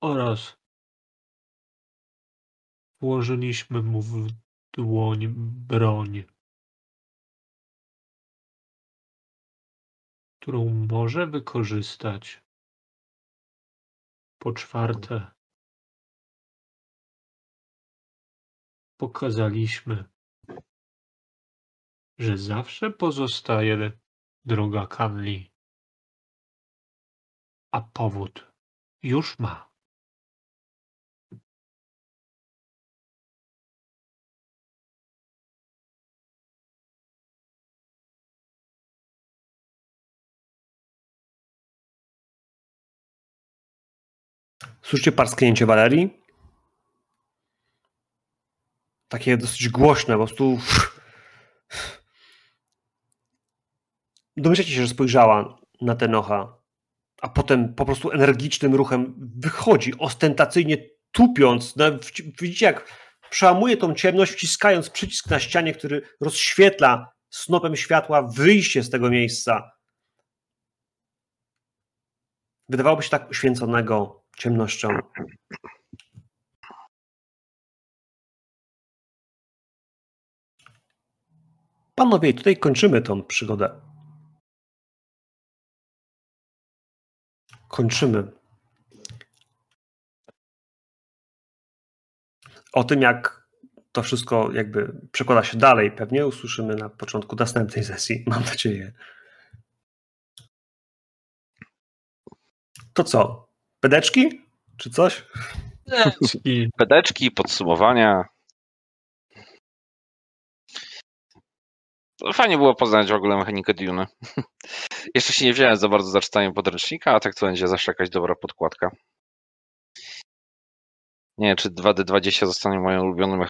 Oraz włożyliśmy mu w dłoń broń. Którą może wykorzystać. Po czwarte, pokazaliśmy, że zawsze pozostaje droga Kanli, a powód już ma. Słyszycie parsknięcie Walerii? Takie dosyć głośne, po prostu. Domyślacie się, że spojrzała na Tenocha, a potem po prostu energicznym ruchem wychodzi, ostentacyjnie tupiąc. Widzicie, jak przełamuje tą ciemność, wciskając przycisk na ścianie, który rozświetla snopem światła wyjście z tego miejsca. Wydawałoby się tak uświęconego ciemnością. Panowie, tutaj kończymy tą przygodę. Kończymy. O tym, jak to wszystko jakby przekłada się dalej, pewnie usłyszymy na początku następnej sesji, mam nadzieję. To co? Pedeczki? Czy coś? Pedeczki. Pedeczki, podsumowania. Fajnie było poznać w ogóle mechanikę Dune. Jeszcze się nie wziąłem za bardzo za czytaniem podręcznika, a tak to będzie zawsze jakaś dobra podkładka. Nie wiem, czy 2D20 zostanie moją ulubioną